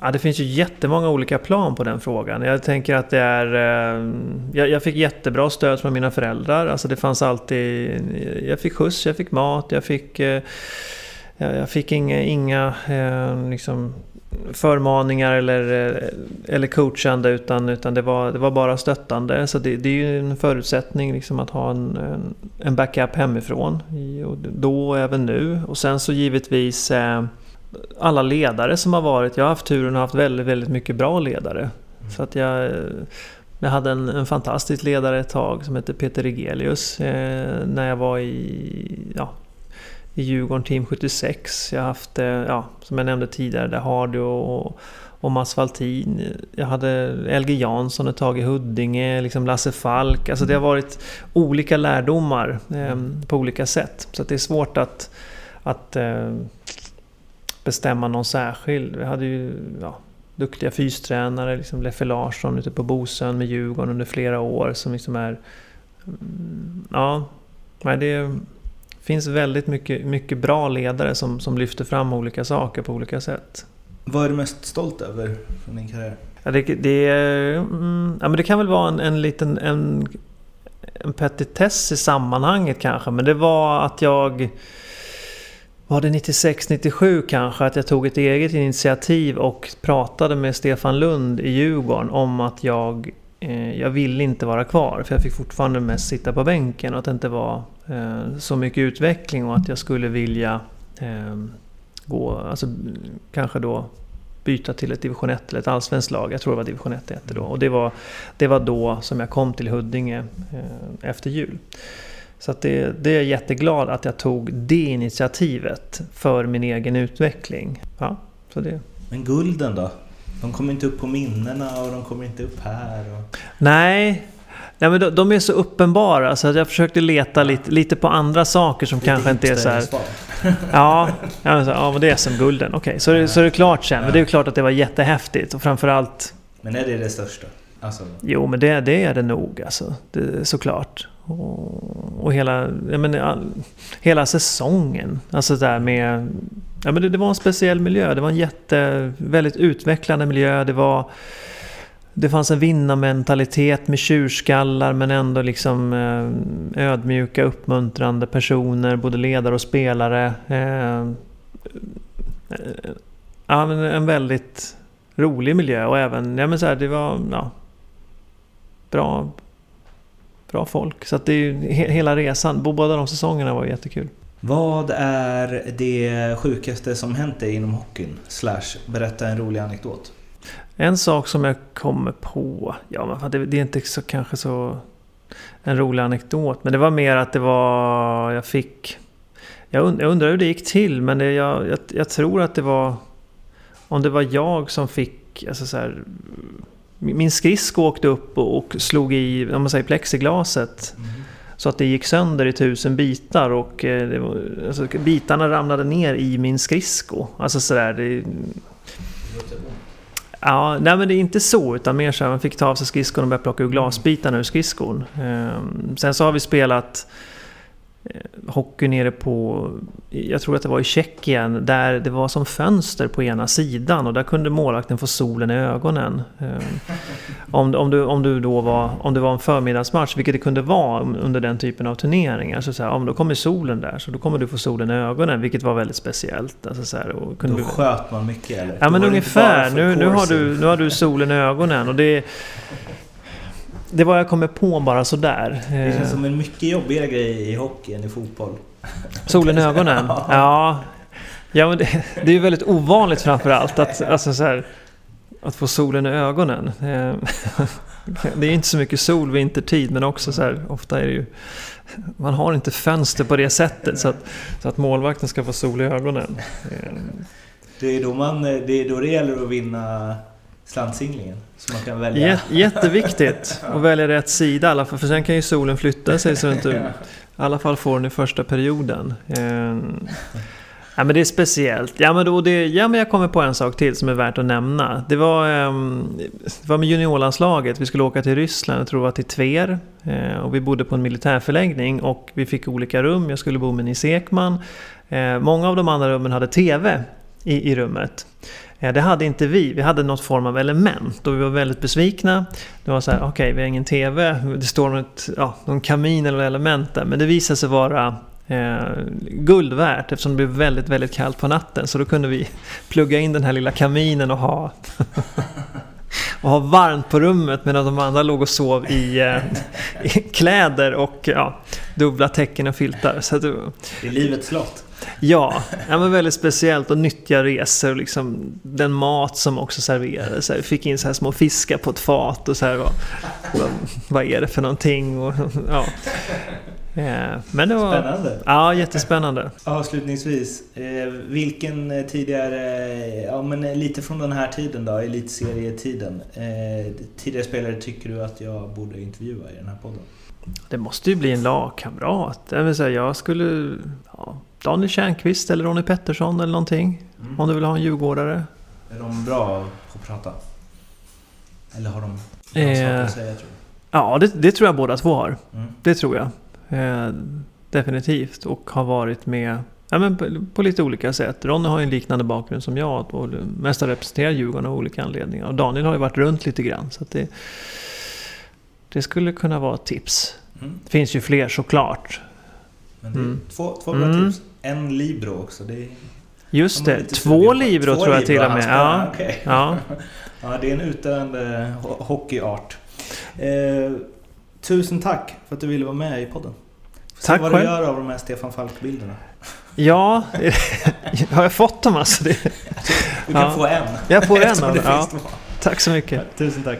Ja, det finns ju jättemånga olika plan på den frågan. Jag tänker att det är... Eh, jag, fick jättebra stöd från mina föräldrar. Alltså det fanns alltid... Jag fick skjuts, jag fick mat, jag fick... Eh, jag fick inga, inga liksom, förmaningar eller, eller coachande utan, utan det, var, det var bara stöttande. Så det, det är ju en förutsättning liksom att ha en, en, backup hemifrån. då och även nu. Och sen så givetvis alla ledare som har varit. Jag har haft turen ha haft väldigt, väldigt mycket bra ledare. Mm. Så att jag, jag hade en, en fantastisk ledare ett tag som hette Peter Regelius eh, när jag var i, ja, i Djurgården Team 76. Jag har haft, eh, ja, som jag nämnde tidigare, där Hardy och, och Mats Valtin. Jag hade LG Jansson ett tag i Huddinge, liksom Lasse Falk. Alltså det har varit olika lärdomar eh, på olika sätt. Så det är svårt att, att eh, bestämma någon särskild. Vi hade ju ja, duktiga fystränare, liksom Leffe Larsson ute på Bosön med Djurgården under flera år som liksom är... Mm, ja, nej det finns väldigt mycket, mycket bra ledare som, som lyfter fram olika saker på olika sätt. Vad är du mest stolt över från din karriär? Ja, det, det, mm, ja, men det kan väl vara en, en liten en, en petitess i sammanhanget kanske, men det var att jag var det 96-97 kanske, att jag tog ett eget initiativ och pratade med Stefan Lund i Djurgården om att jag, eh, jag ville inte vara kvar. För jag fick fortfarande mest sitta på bänken och att det inte var så mycket utveckling och att jag skulle vilja eh, gå, alltså kanske då byta till ett division 1 eller ett allsvenskt lag. Jag tror det var division 1 det hette då. Och det var, det var då som jag kom till Huddinge eh, efter jul. Så det, det är jag jätteglad att jag tog det initiativet för min egen utveckling. Ja, så det. Men gulden då? De kommer inte upp på minnena och de kommer inte upp här. Och... Nej, Nej men de, de är så uppenbara så att jag försökte leta lite, lite på andra saker som kanske inte är så här... Ja, ja, så, ja men det är SM-gulden. Okej, så, är det- så är det klart sen. Men det är ju klart att det var jättehäftigt. Och framförallt... Men är det det största? Alltså, Jo, men det, det är det nog alltså. Det, såklart. Och, och hela, jag menar, all, hela säsongen. Alltså där med... Ja, men det, det var en speciell miljö. Det var en jätte, väldigt utvecklande miljö. Det var... Det fanns en vinnarmentalitet med tjurskallar men ändå liksom eh, ödmjuka, uppmuntrande personer, både ledare och spelare. Eh, eh, ja, men en väldigt rolig miljö och även, ja men så här, det var, ja, bra, bra folk. Så att det är ju he- hela resan, båda de säsongerna var jättekul. vad är det sjukaste som hänt dig inom hockeyn? Slash, berätta en rolig anekdot. En sak som jag kommer på, ja men det, det är inte så kanske så en rolig anekdot, men det var mer att det var, jag fick, jag, und, jag undrar hur det gick till, men det, jag, jag, jag tror att det var, om det var jag som fick, alltså så här, min skridsko åkte upp och, och slog i, om man säger plexiglaset. Så att det gick sönder i tusen bitar och eh, var, alltså, bitarna ramlade ner i min skridsko. Alltså sådär, det, Ja, nej men det är inte så utan mer så här, man fick ta av sig skridskon och börja plocka ur glasbitarna ur skridskon. Ehm, sen så har vi spelat hockey nere på, jag tror att det var i Tjeckien, där det var som fönster på ena sidan och där kunde målvakten få solen i ögonen. Ehm, om, om, du, om, du då var, om det var en förmiddagsmatch, vilket det kunde vara under den typen av turneringar, så, så här, om då kommer solen där, så då kommer du få solen i ögonen, vilket var väldigt speciellt. Alltså, så här, och kunde Då sköt man mycket eller? Ja men ungefär. Nu, nu, har du, nu har du solen i ögonen och det... Det var jag kommer på bara sådär. Det Eh, känns som en mycket jobbigare grej i hockey än i fotboll. Solen i ögonen? Ja. Ja men det, det är ju väldigt ovanligt framförallt att, alltså så här, att få solen i ögonen. Eh, Det är inte så mycket sol vintertid men också så här, ofta är det ju... Man har inte fönster på det sättet så att, så att målvakten ska få sol i ögonen. Eh, Det är då, man, det, är då det gäller att vinna slantsinglingen. Så man kan välja. Jät- jätteviktigt att välja rätt sida i alla fall, för sen kan ju solen flytta sig så inte i alla fall får den i första perioden. Eh, Ja men det är speciellt. Ja men, då det, ja men jag kommer på en sak till som är värt att nämna. Det var, ehm, det var med juniorlandslaget. Vi skulle åka till Ryssland, jag tror det var till Tver. Eh, och vi bodde på en militärförläggning och vi fick olika rum. Jag skulle bo med Nils Ekman. Eh, många av de andra rummen hade TV i, i rummet. Det hade inte vi. Vi hade något form av element och vi var väldigt besvikna. Det var så här, okej vi har ingen TV. Det står något, ja, någon kamin eller element där. Men det visade sig vara eh, guld värt eftersom det blev väldigt, väldigt kallt på natten. Så då kunde vi plugga in den här lilla kaminen och ha, och ha varmt på rummet medan de andra låg och sov i, eh, i kläder och ja, dubbla täcken och filtar. Så att det, är livets slott. Ja, ja men väldigt speciellt och nyttiga resor. Liksom, den mat som också serverades. Vi fick in så här små fiskar på ett fat och så här. Vad, vad, vad är det för någonting? Och, ja. Men det var... Spännande. Ja, jättespännande. Avslutningsvis, eh, vilken tidigare, ja men eh, lite från den här tiden då, elitserietiden. Eh, tidigare spelare tycker du att jag borde intervjua i den här podden? Det måste ju bli en lagkamrat. Jag, vill säga, jag skulle... Ja, Daniel Tjärnqvist eller Ronny Pettersson eller någonting. Om du vill ha en djurgårdare. Är de bra på att prata? Eller har de bra Eh. saker att säga tror Ja, det, det tror jag båda två har. du? Mm. Det tror jag. Eh, definitivt. Och har varit med ja, men på, på lite olika sätt. Ronny har ju en liknande bakgrund som jag. Och mest har representerat Djurgården av olika anledningar. Och Daniel har ju varit runt lite grann. Så det, det skulle kunna vara ett tips. Mm. Det finns ju fler såklart. Men det är Mm. två, två bra Mm. tips. En Libro också. Det är, Just det, två. Libro Två tror jag till och med. Ja, okej. ja. Ja, det är en utdöende ho- hockeyart. Eh, tusen tack för att du ville vara med i podden. Får se Tack vad själv. du gör av de här Stefan Falk-bilderna. ja har jag fått dem alltså? Det, Du kan Ja. få en. jag får en av dem. Ja, tack så mycket. Tusen tack.